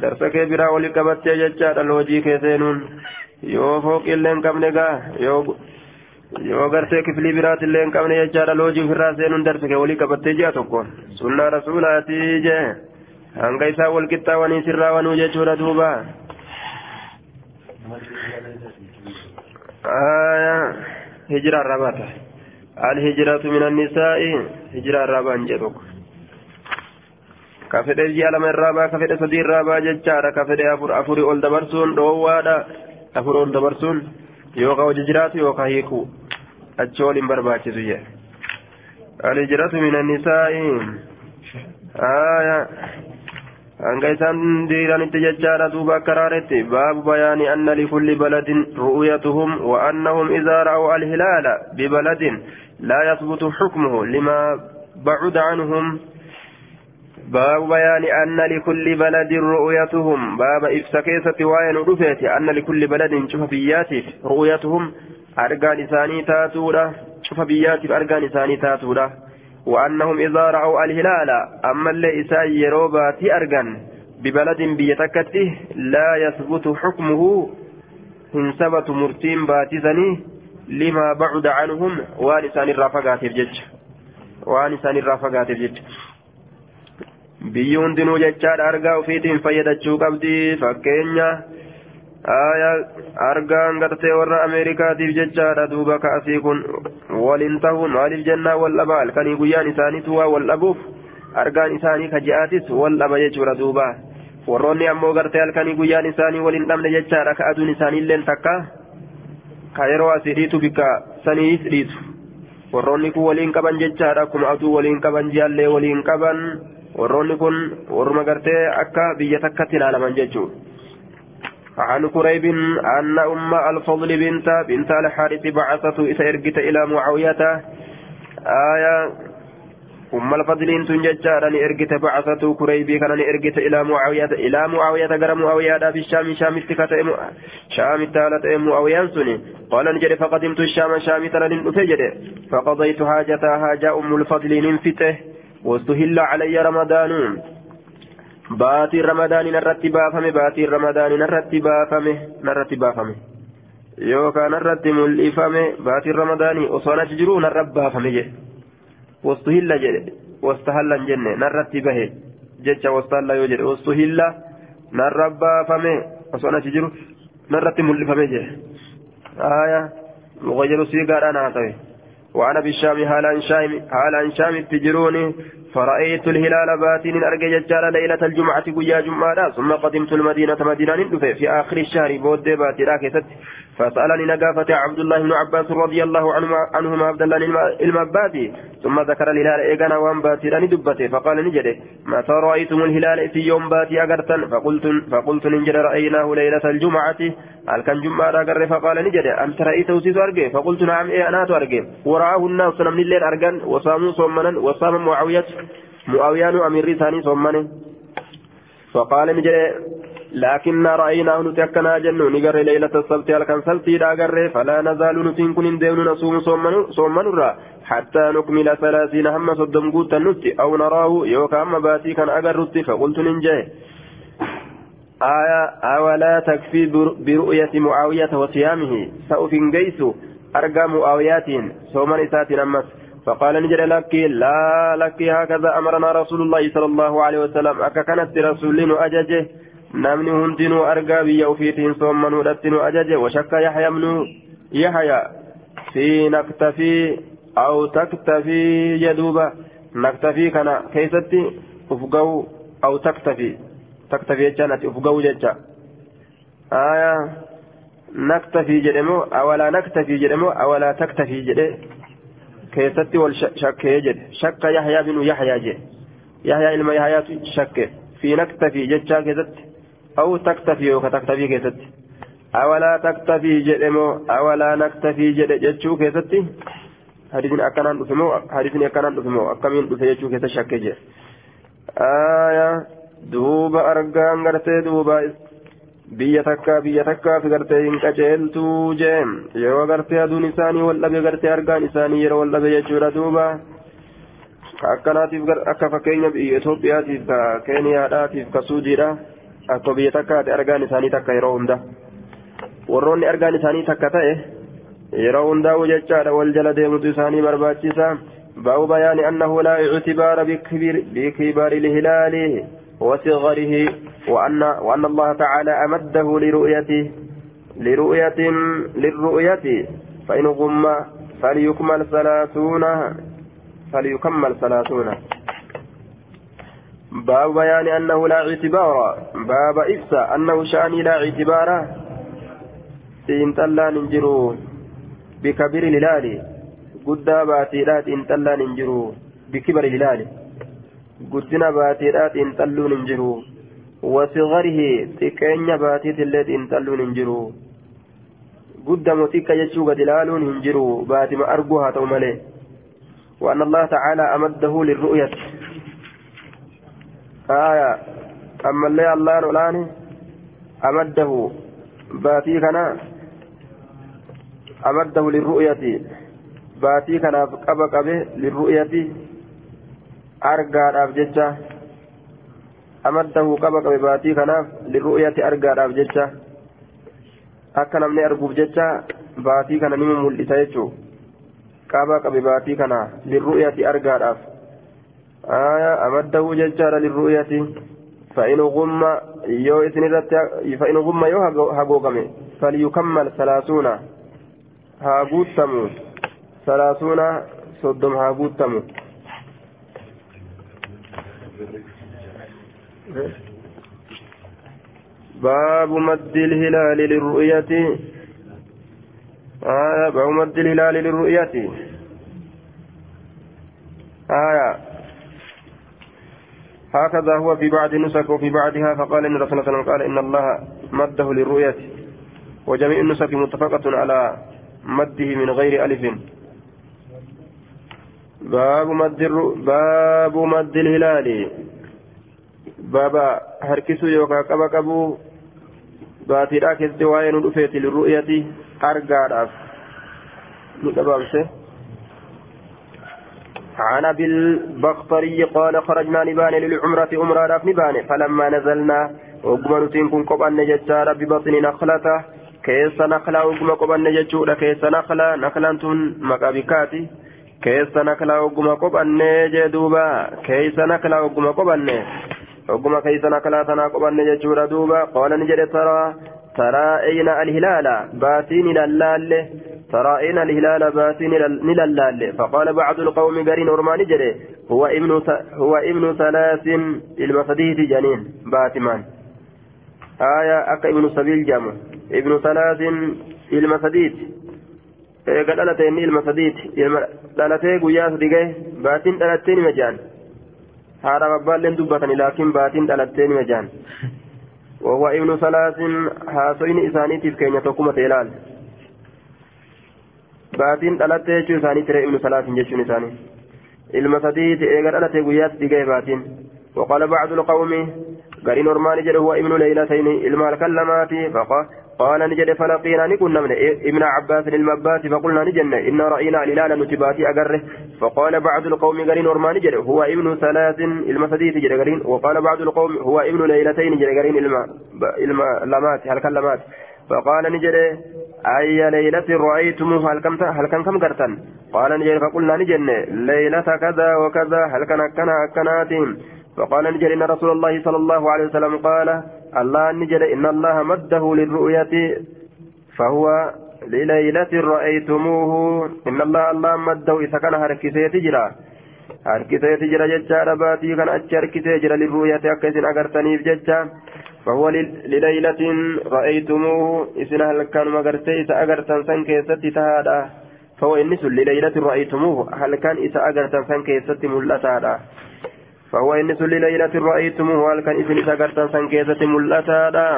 darsa kee biraa oli qabattee jechaadha loojii kee seenuun yoo fooqiillee hin qabne gaa yoo yoo gartee kiflii biraatillee hin qabne jechaadha loojii ofirraa seenuun darsa kee olii qabattee ji'a tokko sunnaa rasuulaatii jee hanga isaa wal qixxaawanii sirraa wanuu jechuudha duuba hijira arrabaata alhijiratu min annisaa'i hijira arrabaan jee tokko ka fedhe ji'a lama irraa baa ka fedhe sadii irraa baa jechaadha ka fedhe afurii ol dabarsuun dhoowwaadha afurii ol dabarsuun yookaan hojii jiraatu yookaan hiiku achi waliin hanga isaan diiranitti jechaadha duuba akka raaretti baabu bayaani anna likulli baladin ru'uyatuhum wa annahum idaa ra'aw alhilaala bibaladin laa yasbutu xukmuhu limaa bacuda canhum باب بيان أن لكل بلد رؤيتهم باب إفسكيسة وين رفيت أن لكل بلد شوف بياتف رؤيتهم أرقان إساني تاتورة شوف بياتف أرقان إساني تاتورة وأنهم إذا رأوا الهلال أما اللي إسان يروباتي أرقان ببلد بيتكته لا يثبت حكمه إن ثبت مرتين باتزني لما بعد عنهم وان إسان الرافقات الجج وان إسان الرافقات الجج biyyi hundinuu jechaadha argaa ofiitiin fayyadachuu qabdi fakkeenya argaan gartee warra ameerikaatiif jechaadha. Duuba ka'asii kun waliin ta'uun maaliif jennaa? Wal dhaba halkanii guyyaan isaaniitu waa wal dhabuuf argaan isaanii ka ji'aatis wal dhaba jechuudha duuba. Warroonni ammoo gartee halkanii guyyaan isaanii waliin dhabne jechaadha. Ka aduun isaaniillee takka. Ka yeroo asii dhiitu bikka saniis dhiitu. Warroonni kun waliin qaban jechaadha. Akkuma aduu waliin qaban ji'allee waliin qaban. warroonni kun warruma gartee akka biyya takkatti ilaalaman jechuudha. عن كريب أن أم الفضل بنت بنت الحارث بعثته إذا إلى معاوية. آية أم الفضلين تنججار أني إرجت بعثته كريبي كان أني إرجت إلى معاوية إلى معاوية غير معاوية في الشام شام اتكت شام تالت معاوية سني قال نجري فقدمت الشام شام تلن أتجد فقضيت حاجتها حاجة أم الفضلين انفته واستهل علي رمضان. baatiin ramadaanii narratti baafame baatiin ramadaanii narratti baafame narratti baafame. Yookaan narratti mul'ifame baatiin ramadaanii osoo achi jiru narra baafame jedhe. Wastuhilla jedhe wastahalla hin jenne narratti bahe jecha wastahalla yoo jedhe wastuhilla narra baafame osoo achi jiru narratti mul'ifame jedhe. Aayaa muqayyiru siigaadhaan haa ta'e. Waan abishaabii haala hin jiruuni. فرأيت الهلال باتين أرجع ججال ليلة الجمعة قيا جمعة ثم قدمت المدينة مدينة في آخر الشهر بود باتي راكست فسألني نقافة عبد الله بن عباس رضي الله عنهما عبد الله المبادي ثم ذكر الهلال إيقنا وان باتي لاني دبته فقال نجده متى رأيتم الهلال في يوم باتي أقرتا فقلت فقلت نجد رأيناه ليلة الجمعة. هل كان جمعة أقر؟ فقال نجده أنت رأيته سيس أرقي؟ فقلت نعم إيه أنا أرقي ورآه الناس من الليل أرقان وصاموا صومنا وصام معاوية معاوية أمير ثاني صومنا فقال نجده لكن رأيناه نتكنا جنو نقر ليلة السبت هل سبتي داقر فلا نزال نتين كن دين نصوم صوم نرى حتى نكمل ثلاثين هم صدم قوت النت أو نراه يوكا أما باتي كان أقرت فقلت ننجاه آية أولا تكفي برؤية معاوية وصيامه سأفن قيس أرقى معاويات صوما إسات أمس فقال نجد لك لا لك هكذا أمرنا رسول الله صلى الله عليه وسلم أكا كانت رسول أججه. Namni hundinuu argaa biyya ofiitiin soommanuudhatti nu ajaje washakka yaxyamnu yaxya fi naktafii aw taktafii jedhuuba naktafii kana keessatti uf gahu aw taktafii taktafii jechaan ati uf gahu jecha aya naktafii jedhemoo awalaa naktafii jedhemoo awalaa taktafii jedhe keessatti wal shakkee jedhe shakka yaxyaa binu yaxyaa jedhe yaxyaa ilma yaxyaatu shakke fi naktafii jechaa keessatti أو تكتفي وكتكتفي كيست أولا تكتفي جدمو أولا نكتفي جد جتشو كيستي حديث أكنان دفمو حديث أكنان دفمو أكمين دفي جتشو كيست شكجي آية دوبا أرقان غرتي دوبا biyya takka biyya takkaaf gartee hin qaceeltuu jeen yeroo gartee aduun isaanii wal dhabe gartee argaan isaanii yeroo wal dhabe jechuudha duuba akkanaatiif akka fakkeenya biyya Itoophiyaatiif Keeniyaadhaatiif ka akka biyya takkaati argaan isaanii takka yeroo hunda warroonni argaan isaanii takka ta'e yeroo hundaa'u jechaadha wal jala deemutu isaanii barbaachisa باب بيان أنه لا اعتبار بكبار الهلال وصغره وأن وأن الله تعالى أمده لرؤيته لرؤية للرؤية فإن غم فليكمل ثلاثون فليكمل ثلاثون باب بيان أنه لا اعتبار. باب إفسى أنه شأني لا اعتبار. إنتلا ننجرو. بكبر الهلال قد باتيرات إنتلا ننجرو. بكبر الهلال قدنا باتيرات إنتلو ننجرو. وصغره تكين باتيت التي إنتلو ننجرو. قد متك يجو قد لالون ننجرو باتما أرجوها توملي وأن الله تعالى أمده للرؤية. آية. أما اللي الله الآن أمده باتي كنا أمده للرؤية. باتي كنا قبق به للرؤية. أرقى أبججة أمده قبق به باتي كنا للرؤية أرقى أبججة akka namni arguuf jecha baatii kana nima mul'isa jechuun qaba qabe baatii kana lirru'yati argaadhaaf آية أمده ججار للرؤية فإن غم يو إسنرت فإن غم يو هاغوغمي فليكمل ثلاثون هاغوتمو ثلاثون صدم هاغوتمو باب مد الهلال للرؤية. آية باب مد الهلال للرؤية. آية هكذا هو في بعض النسك وفي بعضها فقال إن رسول الله قال إن الله مده للرؤية وجميع النسك متفقة على مده من غير ألف. باب مد الر... باب مد الهلال. بابا هركسو يوكا كبا كبو باتيرا كيستي واين رفيت للرؤية أرقاداف متبابسه عن أبي البختري قال خرجنا نبان للعمرة عمرة نبان. فلما نزلنا وقم نتين كن قبان ججار ببطن نخلته. كيس نخلا وقم قبان ججور كيس نخلا نخلا تن مقابكاتي. كيس نخلا وقم قبان جدوبا كيس نخلا وقم قبان وقم كيس نخلا تنا قبان ججور دوبا. قال نجد ترى ترى أين الهلال؟ باتين للال أين الهلال باتين للال فقال بعض القوم قرين أرمان جري هو ابن هو ابن ثلاث المصديه جنين. باتمان آية أكا ابن سبيل جامع ابن ثلاث المصديد قال ألتين المصديد دلتي قياس دقيه. باتين دلتين مجان. هذا مبال دبتني لكن باتين دلتين مجان. (laughs) وهو ابن ثلاث هاسوين إسانيتيف كينيا تقوم تيلال baatiin dhalatte jechuu isaanii ture ibnu salaatin jechuun isaanii. Ilma sadiiti eega dhalate guyyaatti digee baatiin. وقال بعض القوم قرين أرمان جده هو ابن ليلتين إلما الكلمات قال نجد فلقينا نكون من ابن عباس المبات فقلنا نجن إن رأينا الهلال نتباتي أقره فقال بعض القوم قرين أرمان جده هو ابن ثلاث المسديت جد قرين وقال بعض القوم هو ابن ليلتين جد قرين إلما إلما لمات هل كلمات فقال نجد أي ليلة رأيتموه؟ هل كم هل كم كم قرتن قال نجد فقلنا نجن ليلة كذا وكذا هل كان كنا كناتهم فقال نجد إن رسول الله صلى الله عليه وسلم قال الله نجد إن الله مده للرؤية. فهو لليلة رأيتموه. إن الله الله مده. إذا كان هركسي تجرى هركسي تجرى ججا باتي كان أتش هركسي جرى للرؤية أكسين أغرتني ججا فهو لليلة رأيتموه إذن هل كان مغرتي إذا أغرتن سن كيستي تهادا فهو إنس لليلة رأيتموه هل كان إذا أغرتن سن كيستي ملتادا فهو إنس لليلة رأيتموه هل كان إذا أغرتن سن كيستي ملتادا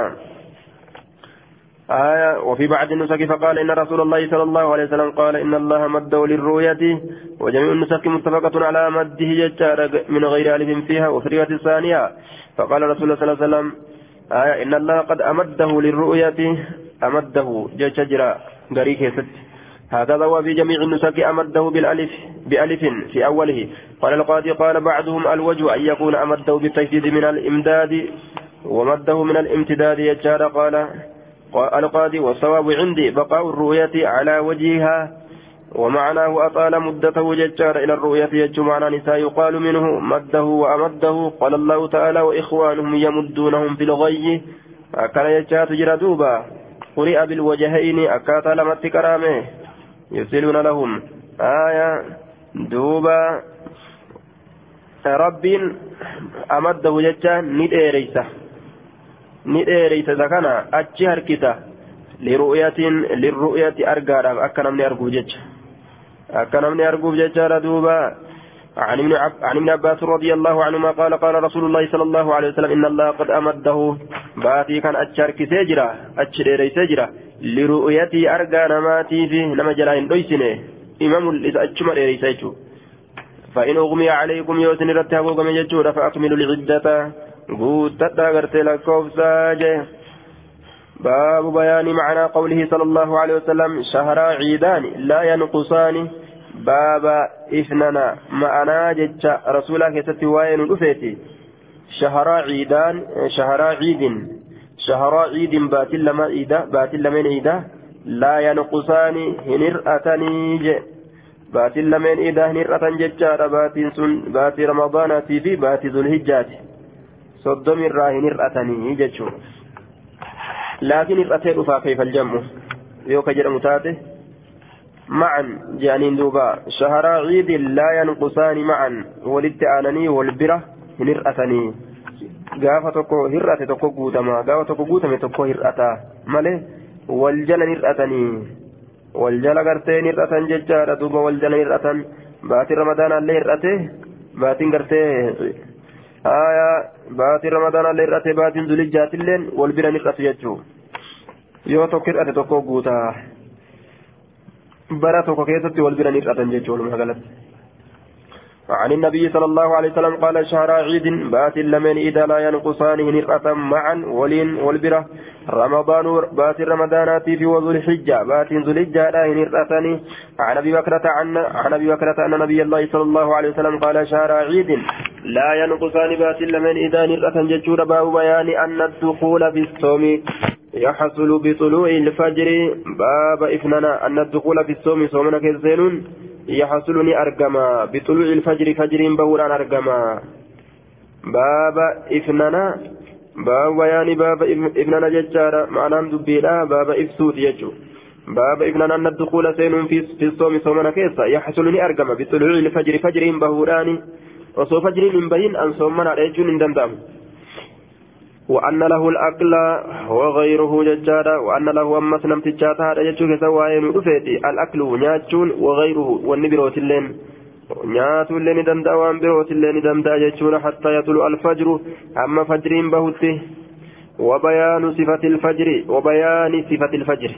آية وفي بعض النسك فقال إن رسول الله صلى الله عليه وسلم قال إن الله مده للرؤية وجميع النسك متفقة على مده ججار من غير ألف فيها وفي الرواية الثانية فقال رسول الله صلى الله عليه وسلم آية إن الله قد أمده للرؤية أمده ججر غريك ست هكذا وفي جميع النسك أمده بالألف بألف في أوله. قال القاضي قال بعضهم الوجه أن يكون أمده بالتجديد من الإمداد ومده من الامتداد يجار قال القاضي والصواب عندي. بقاء الرؤية على وجهها ومعناه أطال مدته ججار إلى الرؤية يج معنى نساء يقال منه مده وأمده. قال الله تعالى وإخوانهم يمدونهم في الغي أكل يجات جردوبا قرئ بالوجهين. أكاتا لمت كرامه. يرسلون لهم آية دوبا. رب أمده ججا نديريسه ni dheereysa isa kana achi harkisa liru'yatin lirru'yati argaadhaaf akka namni arguuf jecha. Akka namni arguuf jechaadha duuba. عن ابن. عن ابن عباس رضي الله عنهما قال قال رسول الله صلى الله عليه وسلم ان الله قد امده باتي كان اتشارك سجرا اتشريري سجرا لرؤيتي ارجى نماتي في نما جلاين دويسنه امام الاتشمر ريسيتو فان اغمي عليكم يوسن كما يجور فاكملوا العده guuttadha agartee lakkoofsaa jee باب بيان معنى قوله صلى الله عليه وسلم شهر عيدان لا ينقصان باب إثننا معنا جج رسولك ستوين الأفيتي شهر عيدان شهر عيد شهر عيد بات لما عيدا بات لمن عيدا لا ينقصان هنرأتني ج بات لمن عيدا هنرأتن ججار بات سن بات رمضان في بات ذو الهجات صدوم الراهن hir'atanii jechuun laakiin hir'atee dhufaa كيف الجمع يوكا جرى متاته معا جانين دوبا شهر عيد لا ينقصان معا ولدت آنني والبرة هنرأتني gaafa tokko hir'ate tokko guutama gaafa tokko guutame tokko hir'ata malee wal jala hir'atanii wal jala gartee hir'atan jechaadha duuba wal jala hir'atan baatiin ramadaanaallee hir'ate baatiin gartee aayaa baatiin ramadaanaallee hir'ate baatiin zulijjaatilleen wal bira hir'atu jechuu yoo tokko hir'ate tokko guutaa bara tokko keessatti wal bira hir'atan jechuu walumaa galatti عن النبي صلى الله عليه وسلم قال شهر عيد بات لمن إذا لا ينقصان نرأة معا ولين والبرة. رمضان بات رمضانات في وذو الحجة. بات ذو الحجة لا نرأتني عن أبي بكرة عن عن أبي بكرة أن نبي الله صلى الله عليه وسلم قال شهر عيد لا ينقصان بات لمن إذا نرأة ججور باب بيان أن الدخول في الصوم يحصل بطلوع الفجر. باب إفننا أن الدخول في الصوم صومنا كيسينون يحصلني أرجما بطلوع الفجر فجر بوران أرجما باب إفننا باب بيان باب إفننا ججارة معنى دبيلا. باب إفسود يجو باب إفننا أن الدخول سين في في الصوم صومنا كيسا. يحصلني أرجما بطلوع الفجر فجر بوران. وصو فجر من بين أن صومنا رجل دندام وأن له الأكل وغيره ججارا وأن له أمس نمتجاتا هذا ججوك سواين رفيتي الأكل نياتشون وغيره والنبروت اللين نيات اللين دندا وان بروت اللين دندا ججون حتى يطلع الفجر. أما فجرين بهته وبيان صفة الفجر وبيان صفة الفجر.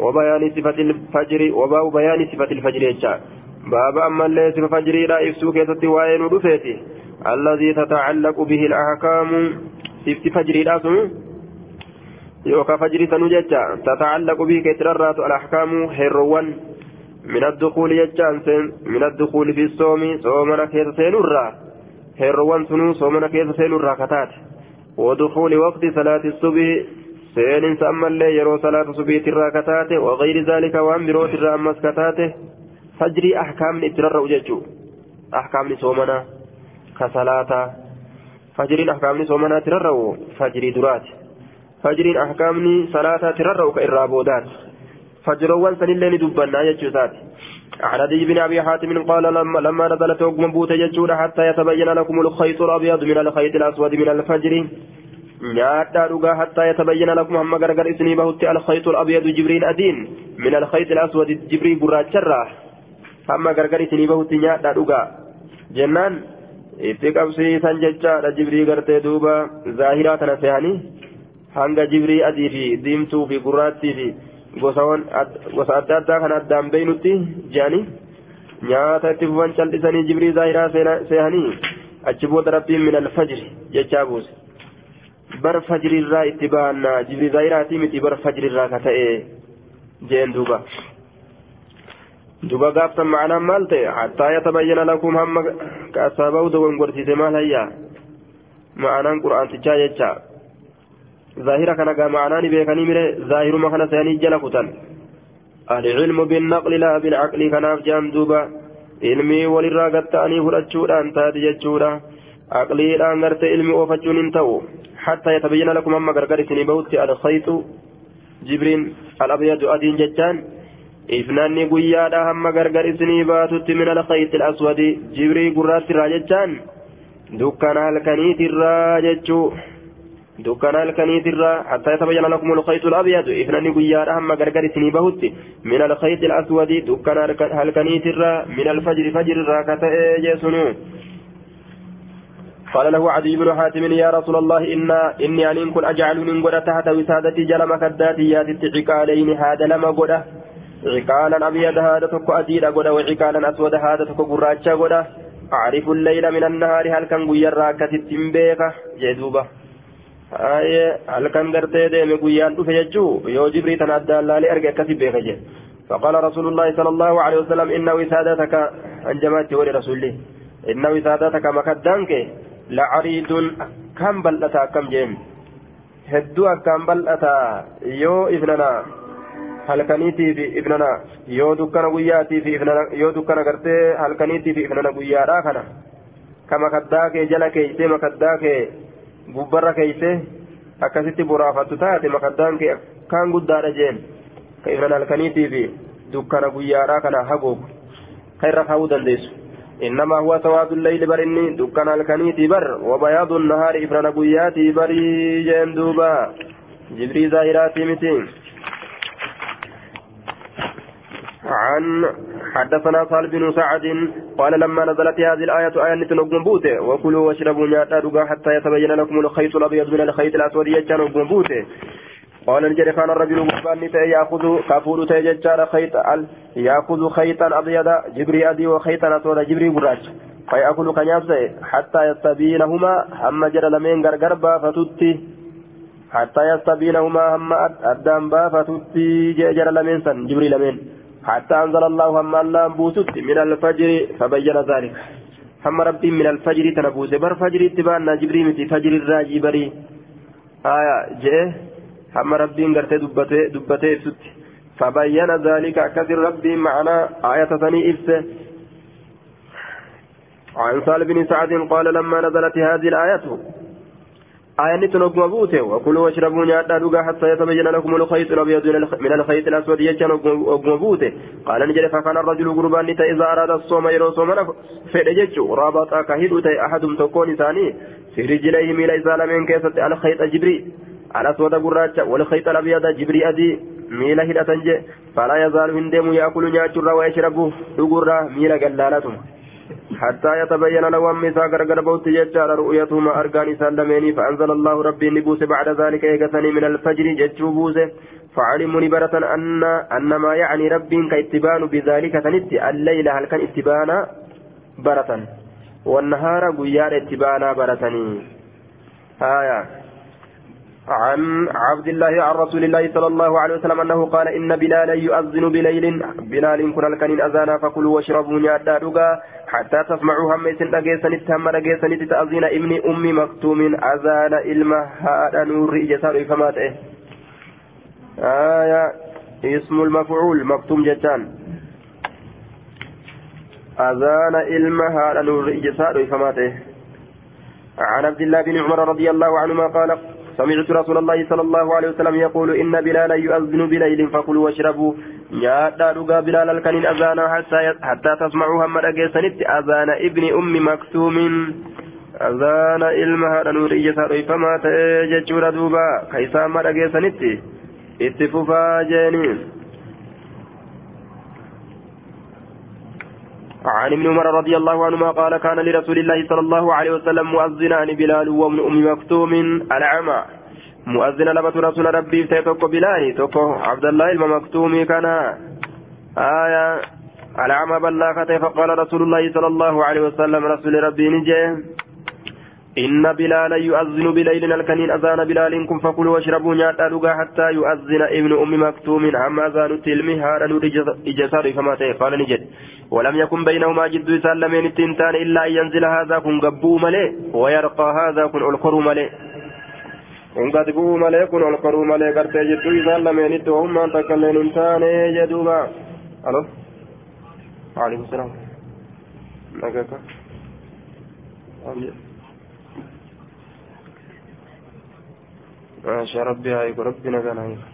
وبيان صفة الفجر وباب بيان صفة الفجر يجا. باب أما اللي صفة فجري لا يفسوك يتتوائن رفيتي الذي تتعلق به الأحكام. Sifti fajriidha sun yookaan fajrii sanuu jecha tata'allaqu bihi keetirarraatu alaxkaamu heerroowwan min addukuuli jechaan min addukuuli fi soomi soomana keessa seenurraa heerroowwan sunuu soomana keessa seenurraa kataate ودخول وقت صلاة الصبح سين سأما اللي يرو صلاة الصبح ترى كتاته وغير ذلك وأن بروت الرأمس كتاته فجري أحكام وججو أحكام صومنا كصلاة فجرين أحكامني صومنا ترروا فجري درات فجرين أحكامني صلاة ترروا كإرابودات فجروان سنين دبنا يجوزات عن عدي بن أبي حاتم قال لما, لما نزلت وقم بوت يجود حتى يتبين لكم الخيط الأبيض من الخيط الأسود من الفجر nyaadhaa dhugaa hattaa yatabayyana lakum hamma gargar isinii bahutti alkhaytu alabyadu jibriin adiin min alkhayti alaswadi jibrii gurraacharraa hamma gargar isinii bahutti nyaadhaa dhugaa jennaan itti qabsiisan jechaadha jibrii gartee duuba zaahiraa tana seehanii hanga jibrii adii fi diimtuu fi gurraattii fi gosa adda addaa kan addaan beeynutti jedhanii nyaata itti fufan cal'isanii jibrii zaahiraa seehanii achi booda rabbiin min alfajri jechaa buuse bar fajrirraa itti baannaa jibrii zaahiraatii miti bar fajrirraa ka ta'e jeen duuba. Duba gaaftan ma'anaan maal ta'e hattaa yatabayyana lakum hamma kaasaba'u dogon gorsiise maal hayyaa ma'anaan qur'aantichaa jecha zaahira kana gaa ma'anaani beekanii mire zaahiruma kana seanii jala kutan العلم بالنقل لا بالعقل كناف جان دوبا ilmii walirraa gatta'anii fudhachuudhaan taate jechuudha aqliidhaan garte ilmi oofachuun hin ta'u hattaa yatabayyana lakum amma gargar isinii bahutti alkhayxu jibriin alabyadu adiin jechaan ifnaanni guyyaadha hamma gargar isinii baatutti min alkhayxi alaswadi jibrii gurraattirraa jechaan dukkana halkaniitirraa jechuu dukkana halkaniitirraa hattaa yatabayyana lakum alkhayxu alabyadu ifnaanni guyyaadha hamma gargar isinii bahutti min alkhayxi alaswadi dukkana halkaniitirraa min alfajri fajrirraa kata'ee jeesunu قال له عدي بن حاتم يا رسول الله إن إني أن كن أجعل من قدة تحت وسادتي جلم كداتي يا تتعقالين هذا لما قدة عقالا أبيض هذا تكو أدير قدة وعقالا أسود هذا تكو قراجة قدة أعرف الليل من النهار هل كان قيا راكة التنبيكة جدوبة آية هل كان قرتي ديمي قيان تفججو يو جبري تنادى الله لأرقى كتب بيكة فقال رسول الله صلى الله عليه وسلم إن وسادتك جماعة ولي رسوله إن وسادتك مكدانك لعريض كم بلتا كم جيم؟ هدو كم بلتا يو ابننا halkaniitii fi ibnana yoo dukkana guyyaatii fi ibnana yoo dukkana gartee halkaniitii fi ibnana guyyaadha kana ka makaddaa kee jala keeysee makaddaa kee gubbarra keeysee akkasitti boraafattu taate makaddaan kee kaan guddaadha jeen ka ibnana halkaniitii fi dukkana guyyaadha kana hagoogu ka irra kaa'uu dandeessu إنما هو سواد الليل برني دكان الكنيتي بر وبياض النهار إفران قياتي بري جندوبا جبري زائراتي متين عن حدثنا صالح بن سعد قال لما نزلت هذه الآية آية نتنقم بوته. وكلوا واشربوا نياتا حتى يتبين لكم الخيط الأبيض من الخيط الأسود يجان بوته. قال نجري كان الرجل مقبان يأخذ كافور تيجار خيط يأخذ خيطا أبيض جبري أدي وخيطا أسود جبري براج. فيأكل كنيابسه حتى يستبينهما. هم جرى لمن غرغر بافتتي حتى يستبينهما هم أدام بافتتي جرى لمن سن؟ جبريل لمن حتى أنزل الله هم الله بوسط من الفجر فبين ذلك. هم ربي من الفجر تنبوس. بر فجر اتبانا جبريل متي فجر الراجي بري. آية جئ. هم ربي غرتي دبته دبته ست فبين ذلك. كثير ربي معنا آية ثاني إفسه عن سال بن سعد قال لما نزلت هذه الآية آية تنقم بوته. وكلوا واشربوا نياتا دوغا حتى يتبين لكم الخيط الأبيض من الخيط الأسود. يجن أقم بوته. قال نجري فكان الرجل قربان إذا أراد الصوم يرو صومنا فإن رابط كهيد أحد تكون ثاني. في رجليه ميل إذا لم كيست الخيط جبري الأسود قراجة والخيط الأبيض جبري أدي ميل هدة فلا يزال هندم يأكل نياتشر ويشرب دقرة ميل قلالتهم. حتى يتبين له أم إساء غرغر بوت ججار رؤيتهما أركان سلمين فأنزل الله ربي نبوس بعد ذلك إيقثني من الفجر ججو بوسه فعلموا نبرة أن أن ما يعني ربي كاتبان بذلك تنت الليل هل كان اتبانا برة؟ والنهار قيار اتبانا برتني آية. عن عبد الله عن رسول الله صلى الله عليه وسلم أنه قال إن بلالا يؤذن بليل بلال كن الكنين أذانا فكلوا واشربوا نيادا دقا حتى تسمعوا هم يسن أجيسن هم أجيسن تأذين ابن أم مكتوم أذان إلما هذا نور إجسار فمات. آية اسم المفعول مكتوم جتان. أذان إلما هذا نور إجسار فمات. إيه عن عبد الله بن عمر رضي الله عنهما قال سمعت رسول الله صلى الله عليه وسلم يقول إن بلالا يؤذن بليل فكلوا واشربوا. نيادا دغا بلال الكنين أذانا حتى تسمعوا هم رجيسنت أذان ابن أم مكتوم. أذان إلمها نور إجسار فما تججور دوبا. كيسا ما رجيسنت اتففا جانين عن ابن عمر رضي الله عنهما قال كان لرسول الله صلى الله عليه وسلم مؤذنان بلال وابن أم مكتوم العمى. مؤذن لبت رسول ربي تيتوكو بلال توكو عبد الله المكتوم كان. آية العمى بلاغته فقال رسول الله صلى الله عليه وسلم رسول ربي نجي. إن بلالا يؤذن بليل الكنين أذان بلال كن فكلوا واشربوا نياتا حتى يؤذن ابن أم مكتوم. عما أذان تلمي هذا إجسار فما قال نجد. ولم يكن بينهما جد سالمين التنتان إلا أن ينزل هذا كن قبو ملي ويرقى هذا كن ألقرو ملي kun gadi bu'uu malee kun ol koruu malee gartee jidduu isaan lameenitti ohummaan takka illee hin taane jedhuuba alo haa eegu rabbi nagaan haa eegu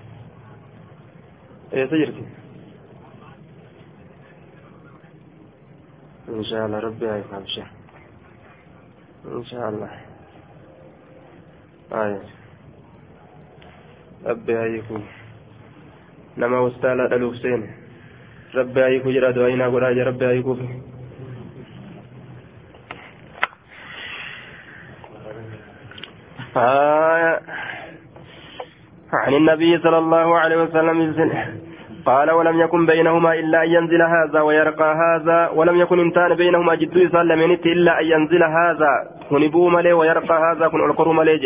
eessa jirti insha allah rabbi haa eegu abshir insha allah aya rabbi haa eegu nama wastaalaa dhaluuf seene rabbi haa eegu jedha du'aayinaa godhaa jira rabbi haa eeguuf آه عن النبي صلى الله عليه وسلم قال ولم يكن بينهما إلا أن ينزل هذا ويرقى هذا ولم يكن انتان بينهما جد يسلمينت إلا أن ينزل هذا كن بوملي ويرقى هذا كن القر مليج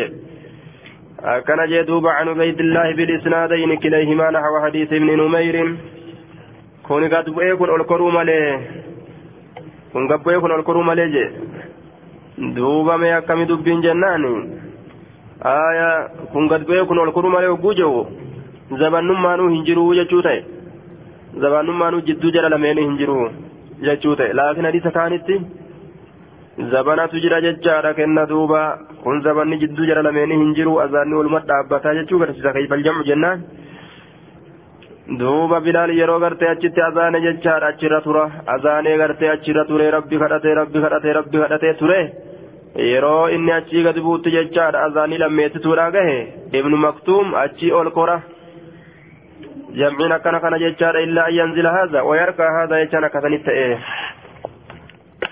كان جدوب عن عبيد الله بالإسنادين كليهما نحو حديث ابن نمير. كن قد بيكن القر ملي. كن قد بيكن القر مليج دوبا ما يكمي دبين جناني. Aya kun gad ba'ee kun ol koruu malee hogguu jiru zabannummaanuu hin jiru jechuu ta'e zabannummaanuu jidduu jala lameenii hin jiru jechuu ta'e laakiin hadiisa kaanitti zabanatu jira jechaadha kenna duuba kun zabanni jidduu jala lameenii hin jiru azaanni oluma dhaabbataa jechuu garsiisa kaifal jamcu jennaan duuba bilaal yeroo gartee achitti azaane jechaadha achirra tura azaanee gartee achirra ture rabbi kadhatee rabbi kadhatee rabbi kadhatee ture. Yeroo inni achii gadi buutti jechaadha azaanii lammeessituudha gahe ibnu maktuum achii ol kora jamciin akkana kana jechaadha illaa an yanzila haadha wayarkaa haadha jechaan akkasanitti ta'e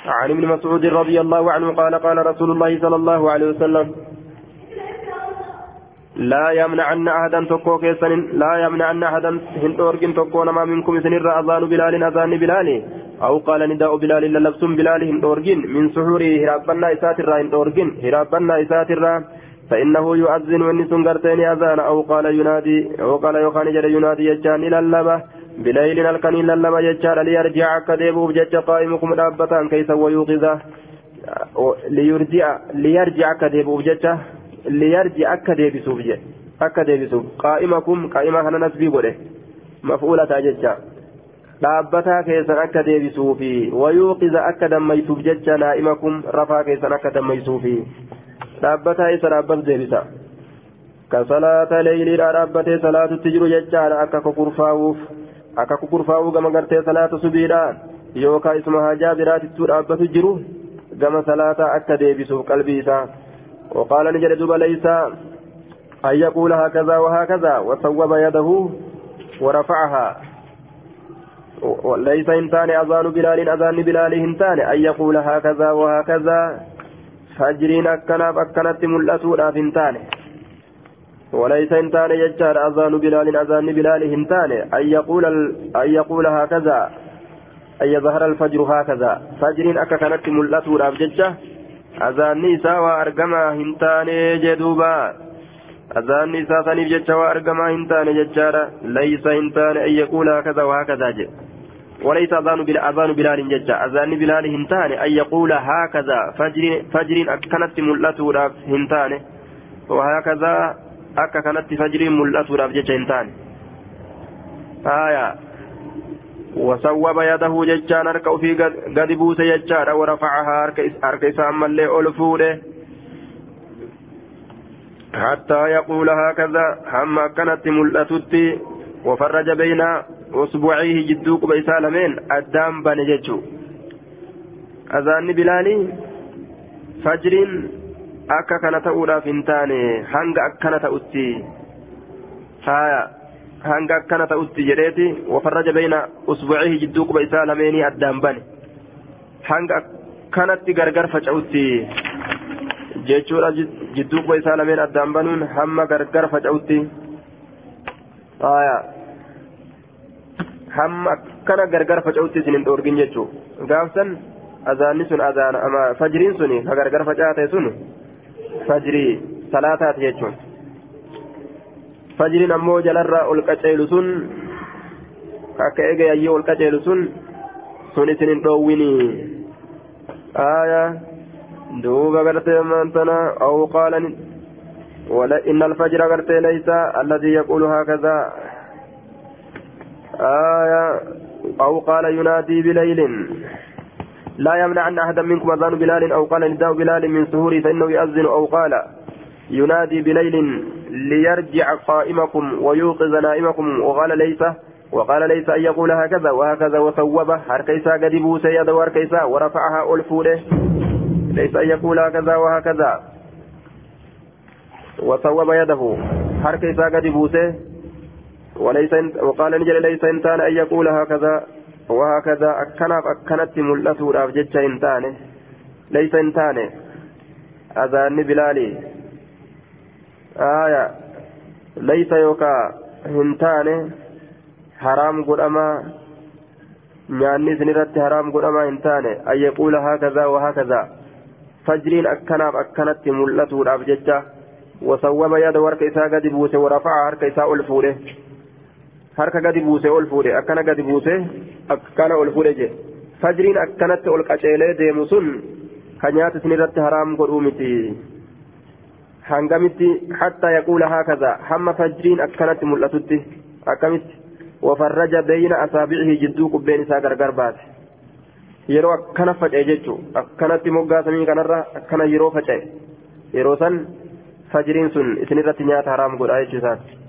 عن ابن مسعود رضي الله عنه قال قال رسول الله صلى الله عليه وسلم لا يمنعن أحدا تكو كيسن لا يمنعن أحدا هن أورجن تكو نما منكم سنر أذان بلال أذان بلال أو قال نداء بلال للبس بلال هندورجين من سحوره هرابنا إسات الرا هندورجين هرابنا إسات الرا. فإنه يؤذن ونس قرتين أذان أو قال ينادي أو قال يوخان جل ينادي يجان إلى اللبة بليل الكنين للبة يجان. ليرجع كذبه بجج قائمكم دابة كيس ويوقظه ليرجع ليرجع كذبه بجج ليرجع كذبه بجج deebisuuf qaa'imakum qaa'imaa kana nasbii godhe maf'uulataa jecha dhaabbataa keessan akka deebisuufi wayuuqiza akka dammaysuuf jecha naa'imakum rafaa keessan akka dammaysuufi dhaabbataa isa dhaabbatu deebisa ka salaata leeyliidhaa dhaabbatee salaatutti jiru jechaadha akka kukurfaa'uuf akka kukurfaa'uu gama gartee salaata subiidha yookaan isuma hajaa biraatittuu dhaabbatu jiru gama salaataa akka deebisuuf qalbii isaa وقال نجد دوبا ليس أن يقول هكذا وهكذا وصوب يده ورفعها ليس هنتان أذان بلال أذان بلال هنتان أن يقول هكذا وهكذا. فجرين أكنا أكنت ملأتون هنتان وليس هنتان يجار أذان بلال أذان بلال هنتان أن يقول أن يقول هكذا. أن يظهر الفجر هكذا. فجرين أكنت ملأتون أبججة أذان نساء وأرقما هنتان جدوبا. أذان نساء ثانيف جتشا وأرقما هنتان جتشارا ليس هنتان أن يقول هكذا وهكذا جد وليس أذان بلا أذان بلال جتشا أذان بلال هنتان أن يقول هكذا. فجر فجر أكنت ملته هنتان وهكذا أكا كانت فجر ملته جتشا هنتان آية. وصوب يده جتشان أركو في قد بوس ورفعها أرك إسام اللي ألفوده حتى يقول هكذا. هم كانت ملأتتي وفرج usbuucihi jidduu quba isaa lameen addaan bane jechuu azaanni bilaalii fajriin akka kana ta'uudhaaf hin taane hanga akkana ta'utti faaya. Hanga akkana ta'utti jedheeti wafarraja bayna usbuucihi jidduu quba isaa lameenii addaan bane. Hanga akkanatti gargar faca'utti jechuudha jidduu quba isaa lameen addaan banuun hamma gargar faca'utti faaya. Hamma akkana gargar faca'utti isin hin dhoorgin jechuudha gaafsan azaanni sun azaana fajriin sun ka gargar facaate sun fajrii salaataati jechuun fajriin ammoo jalarraa ol qaceelu sun akka eegayayyee ol qaceelu sun sun isin hin aayaa. دوبا غرتي مانتنا أو قال ولا إن الفجر غرتي ليس الذي يقول هكذا آية أو قال ينادي بليل. لا يمنع أن أحدا منكم أذان بلال أو قال نداء بلال من سهوره فإنه يأذن أو قال ينادي بليل ليرجع قائمكم ويوقظ نائمكم. وقال ليس وقال ليس أن يقول هكذا وهكذا وثوبه. هركيسا قد بوسي يده هركيسا ورفعها ألفوله. ليس أن يقول هكذا وهكذا. وصوب يده. حرك إساء قد بوسه وليس وقال نجل ليس إنسان أن يقول هكذا وهكذا أكنف أكنت ملته رافجتش إنسان ليس إنسان أذان بلالي آية ليس يوكا هنتان حرام haraam godhamaa hin taane an yaquula haakazaa wahakaza fajriin akkanaaf akkanatti mul'atuudhaaf jecha wasawwaba yaada harka isaa gadi buuse warafa'a harka isaa ol fuudhe harka gadi buuse ol fuudhe akkana gadi buuse akkana ol fuudhe je fajriin akkanatti ol qaceelee deemu sun ka nyaata isin irratti haraam godhuu miti. Hangamitti hattaa yaquula haakaza hamma fajriin akkanatti mul'atutti akkamitti? Wafarraja beeyna asaabi'ihi jidduu qubbeen isaa gargar baase. Yeroo akkana faca'e jechuun akkanatti moggaa samii kanarra akkana yeroo faca'e yeroo san fajriin sun isinirratti nyaata haraam godha jechuusaati.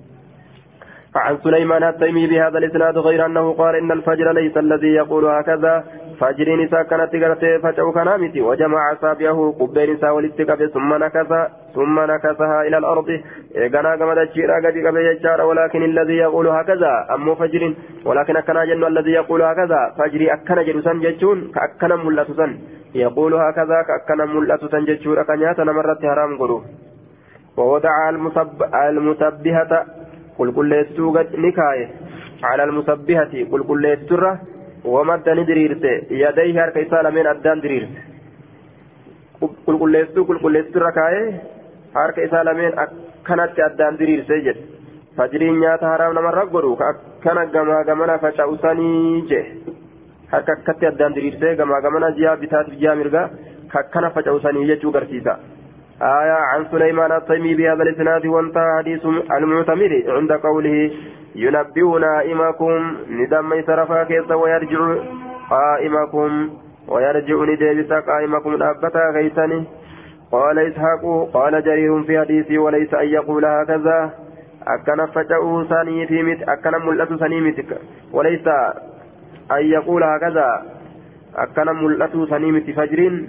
عن سليمان التيمي بهذا الإسناد غير أنه قال إن الفجر ليس الذي يقول هكذا. فجر نساء كانت غرتي فجأو كنامتي وجمع أصابعه قبين نساء ولتقب ثم نكث ثم نكثها إلى الأرض. اغنا كما تشيرا قد قبل ولكن الذي يقول هكذا ام فجر. ولكن اكنا جن الذي يقول هكذا. فجري اكنا جلسان جتون كاكنا ملتسن. يقول هكذا كاكنا ملتسن جتشورا كنياتا نمرت حرام قرو. ووضع المسب المسبهة قل قل ليستو نكاية على المسبهة قل قل ليسترة ومد ندريرت يديه هرك إسالة من أدان دريرت قل قل ليستو قل قل ليستو ركاية هرك إسالة من أكنت أدان دريرت جد فجرين نيات حرام نمر رقبرو كأكنا قما قمنا فشاوساني جه harka akkatti addaan diriirsee gamaa gamana ji'a bitaatiif ji'a mirgaa kakkana faca'usanii jechuu garsiisa آية عن سليمان الطيمي بهذا الإسناد وانتهى حديث المعتمر عند قوله ينبئ نائمكم ندم يسرفا كيس ويرجع قائمكم ويرجع نديبس قائمكم الأبتا كيسني قال إسحاق قال جرير في حديثي وليس أن يقول هكذا. أكن فجأة سنيتي مت أكن ملأت سنيمتك وليس أن يقول هكذا. أكن ملأت سنيمت فجر.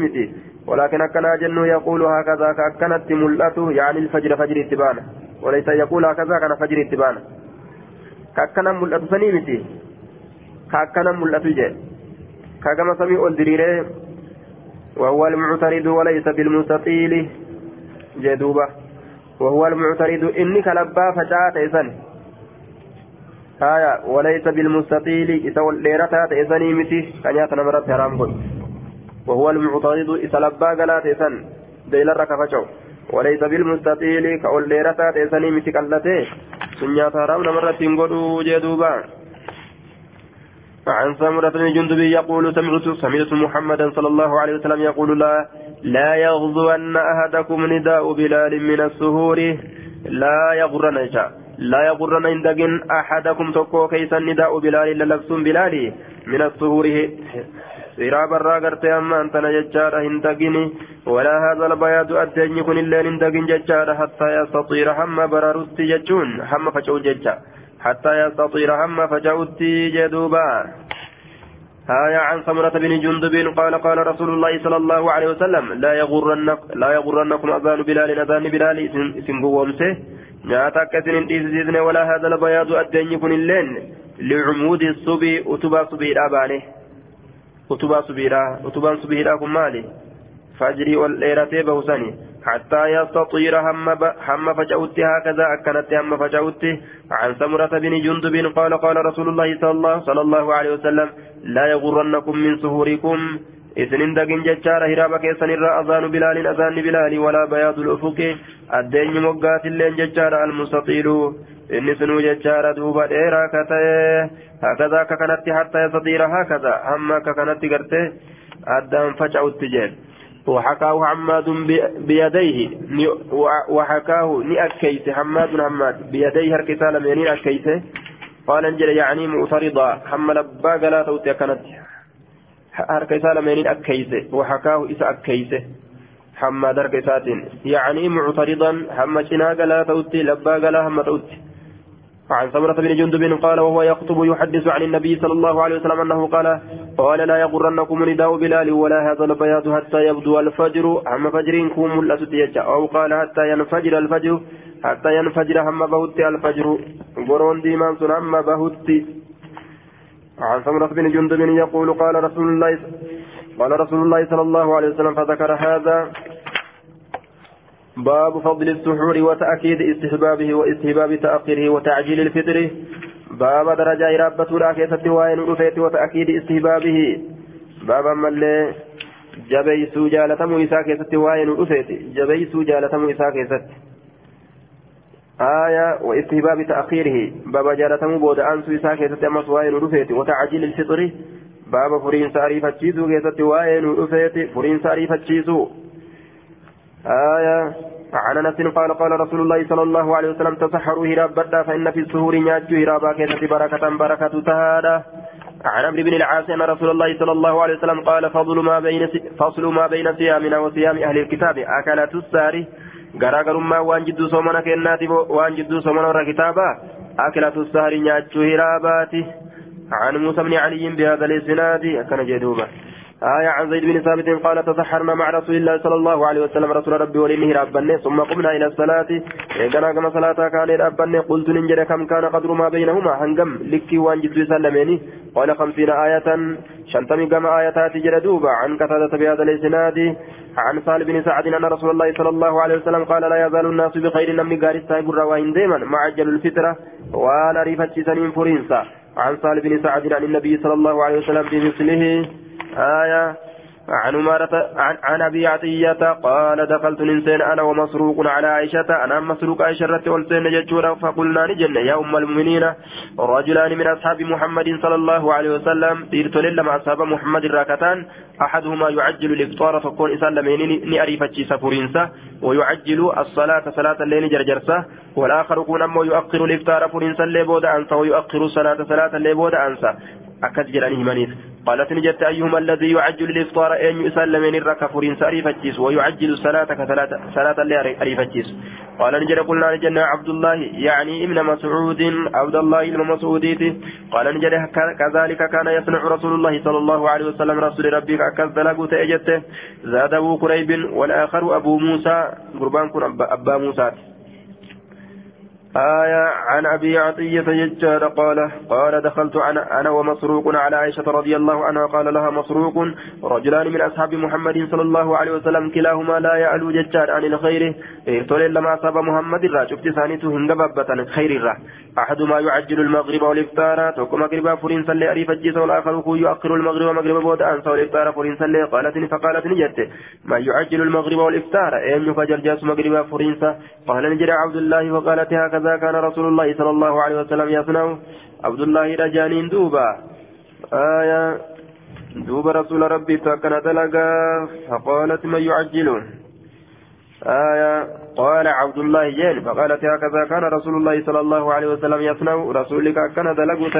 Miti walaakin akkanaa jennu yaquulu hakadaa ka akkanatti mul'atu yaani fajira fajiri itti baana walaysa yaquulu hakadaa kana fajiri itti baana ka akkana mul'atu sanii miti ka akkana mul'atu jee ka gama samii ol diriiree وهو المعترض وليس بالمستطيل جدوبة وهو المعترض إني كلبا فجاءت إذن آية وليس بالمستطيل إذا والليرتا إذني متي كان ياتنا مرات حرام قل. وهو المعترض إذا لبا قلات إذن ديل الركفتشو وليس بالمستطيل كأوليرتا إذني متي كالتي سنيات حرام مرات ينقلوا جدوبا عن سمرة بن جندب يقول سمعت سمعت محمدا صلى الله عليه وسلم يقول لا لا يغزون أحدكم نداء بلال من السهور لا يغرن لا يغرن إندقن أحدكم تكو كيس النداء بلال للبسون بلالي من السهور سيرا برا قرتي أما أنت نججار هندقني ولا هذا البياض أدين يكون الليل هندقن ججار حتى يستطير هم برارست ججون هم فشو ججار حتى يستطير هم فجاءت جدوبا. هايا عن سمرة بن جندب قال قال رسول الله صلى الله عليه وسلم لا يغرنك لا يغرنكم أذان بلال أذان بلال سنبومسه ناتا كسن إذن ولا هذا البياض الدين يكون اللين لعمود الصبي أتبا صبي رابانه أتبا صبي را أتبا صبي را مالي فجري والليلة بوساني حتى يستطير هم هم فجأت هكذا أكنت هم فجأت عن سمرة بن جندب قال قال رسول الله, صلى الله عليه وسلم لا يغرنكم من سهوركم إذن دقن ججار هرابا كيسن الرا أذان بلال أذان بلال ولا بياض الأفق الدين مقات اللين ججار المستطيل إن سنو ججار دوبا إيرا كتاه هكذا ككنت حتى يستطير هكذا هم ككنت قرته أدام فجأت جيل وحكاه حماد بيديه وحكاه نأكيس حماد حماد بيديه هركسال منين أكيس قال انجل يعني معترضا حمل أبا قلا توتي كانت هركسال منين أكيس وحكاه إسا أكيس حماد هركسات يعني معترضا حمد شنا قلا توتي لبا قلا هم توتي عن ثمرة بن جندب قال وهو يخطب يحدث عن النبي صلى الله عليه وسلم أنه قال قال لا يغرنكم نداء بلال ولا هذا البياض حتى يبدو الفجر هم فجركم الأسد أو قال حتى ينفجر الفجر حتى ينفجر هم بهت الفجر قرون ديمان هم بهت عن ثمرة بن جندب يقول قال رسول الله قال رسول الله صلى الله عليه وسلم فذكر هذا باب فضل السحور وتأكيد استحبابه واستحباب تأخيره وتعجيل الفطر. باب درجة رابة راكيسة وين رفيت وتأكيد استحبابه. باب ملي جبيسو جالتمو إساء كيست وين رفيت جبيسو جالتمو إساء كيست آية واستحباب تأخيره باب جالتمو بود أنسو إساء كيست أمس وين رفيت وتعجيل الفطر. باب فرين ساريفة تشيسو كيست وين رفيت فرين ساريفة تشيسو آية. عن أنس قال قال رسول الله صلى الله عليه وسلم تسحروا هراب بدا فإن في السهور نياجو هرابا كيسة بركة بركة تهادا عن عمرو بن العاص أن رسول الله صلى الله عليه وسلم قال فضل ما بين فصل ما بين صيامنا وصيام أهل الكتاب. اكلات الساري. Garaagarummaa waan jidduu soomana kennaati waan jidduu soomana irra kitaaba akilatu sahari nyaachuu hiraabaati عن موسى بن علي بهذا الاسناد كان جدوبا آية عن زيد بن ثابت قال تسحرنا مع رسول الله صلى الله عليه وسلم رسول ربي ولله ربنا ثم قمنا إلى الصلاة. إذا كما صلاة كان ربنا قلت ننجر كم كان قدر ما بينهما؟ هنجم لكي وان جد سلميني. قال خمسين آية شنتمي كما آياتات جردوبة عن كتادة بهذا الإسناد عن سال بن سعد أن رسول الله صلى الله عليه وسلم قال لا يزال الناس بخير نمني قارس يقول وإن دائما مع الفترة وأن أريفت سنين فرنسا. عن سالم بن سعد عن النبي صلى الله عليه وسلم بمثله آية. عن عمارة عن, أبي عطية قال دخلت ننسين أنا ومسروق على عائشة. أنا مسروق عائشة رتولتين ججورا فقلنا نجن. يا أم المؤمنين رجلان من أصحاب محمد صلى الله عليه وسلم. إرتل لما أصحاب محمد راكتان. أحدهما يعجل الإفطار فكون إسان لمن نأريفتشي سفرينسا ويعجل الصلاة صلاة الليل جرجرسة والآخر يكون أمه يؤخر الإفطار فرينسا اللي بود أنسى ويؤخر الصلاة صلاة اللي بود أنسى أكد جلاني همانيف قالت نجت أيهما الذي يعجل الإفطار أن يسلم من الركع فرين سأريفتشيس ويعجل صلاة كصلاة صلاة اللي أريفتشيس قال نجد قلنا نجنا عبد الله يعني ابن مسعود عبد الله ابن مسعود. قال نجد كذلك كان يصنع رسول الله صلى الله عليه وسلم رسول أكد له تأجته. زاد أبو كريب والآخر أبو موسى قربان أبا موسى. آية عن أبي عطية يجار قال قال دخلت أنا, أنا ومسروق على عائشة رضي الله عنها قال لها مسروق رجلان من أصحاب محمد صلى الله عليه وسلم كلاهما لا يعلو ججار عن الخير. تولي لما أصاب محمد را شفت ثانيته هنجببة خير را أحدما يعجل المغرب والإفطار توكو مغربا فرين سلي أريف الجيس والآخر يؤخر المغرب ومغرب بود أنسى والإفطار فرين سلي قالت فقالت نجت ما يعجل المغرب والإفطار أين يفجر جاس مغربا فرين قال نجري عبد الله وقالت هكذا. هكذا كان رسول الله صلى الله عليه وسلم يصنع. عبد الله رجانين دوبا. آية. دوبا رسول ربي فكان تلقى. فقالت من يعجلون آية. قال عبد الله جين. فقالت هكذا كان رسول الله صلى الله عليه وسلم يصنع. رسولك كان تلقى.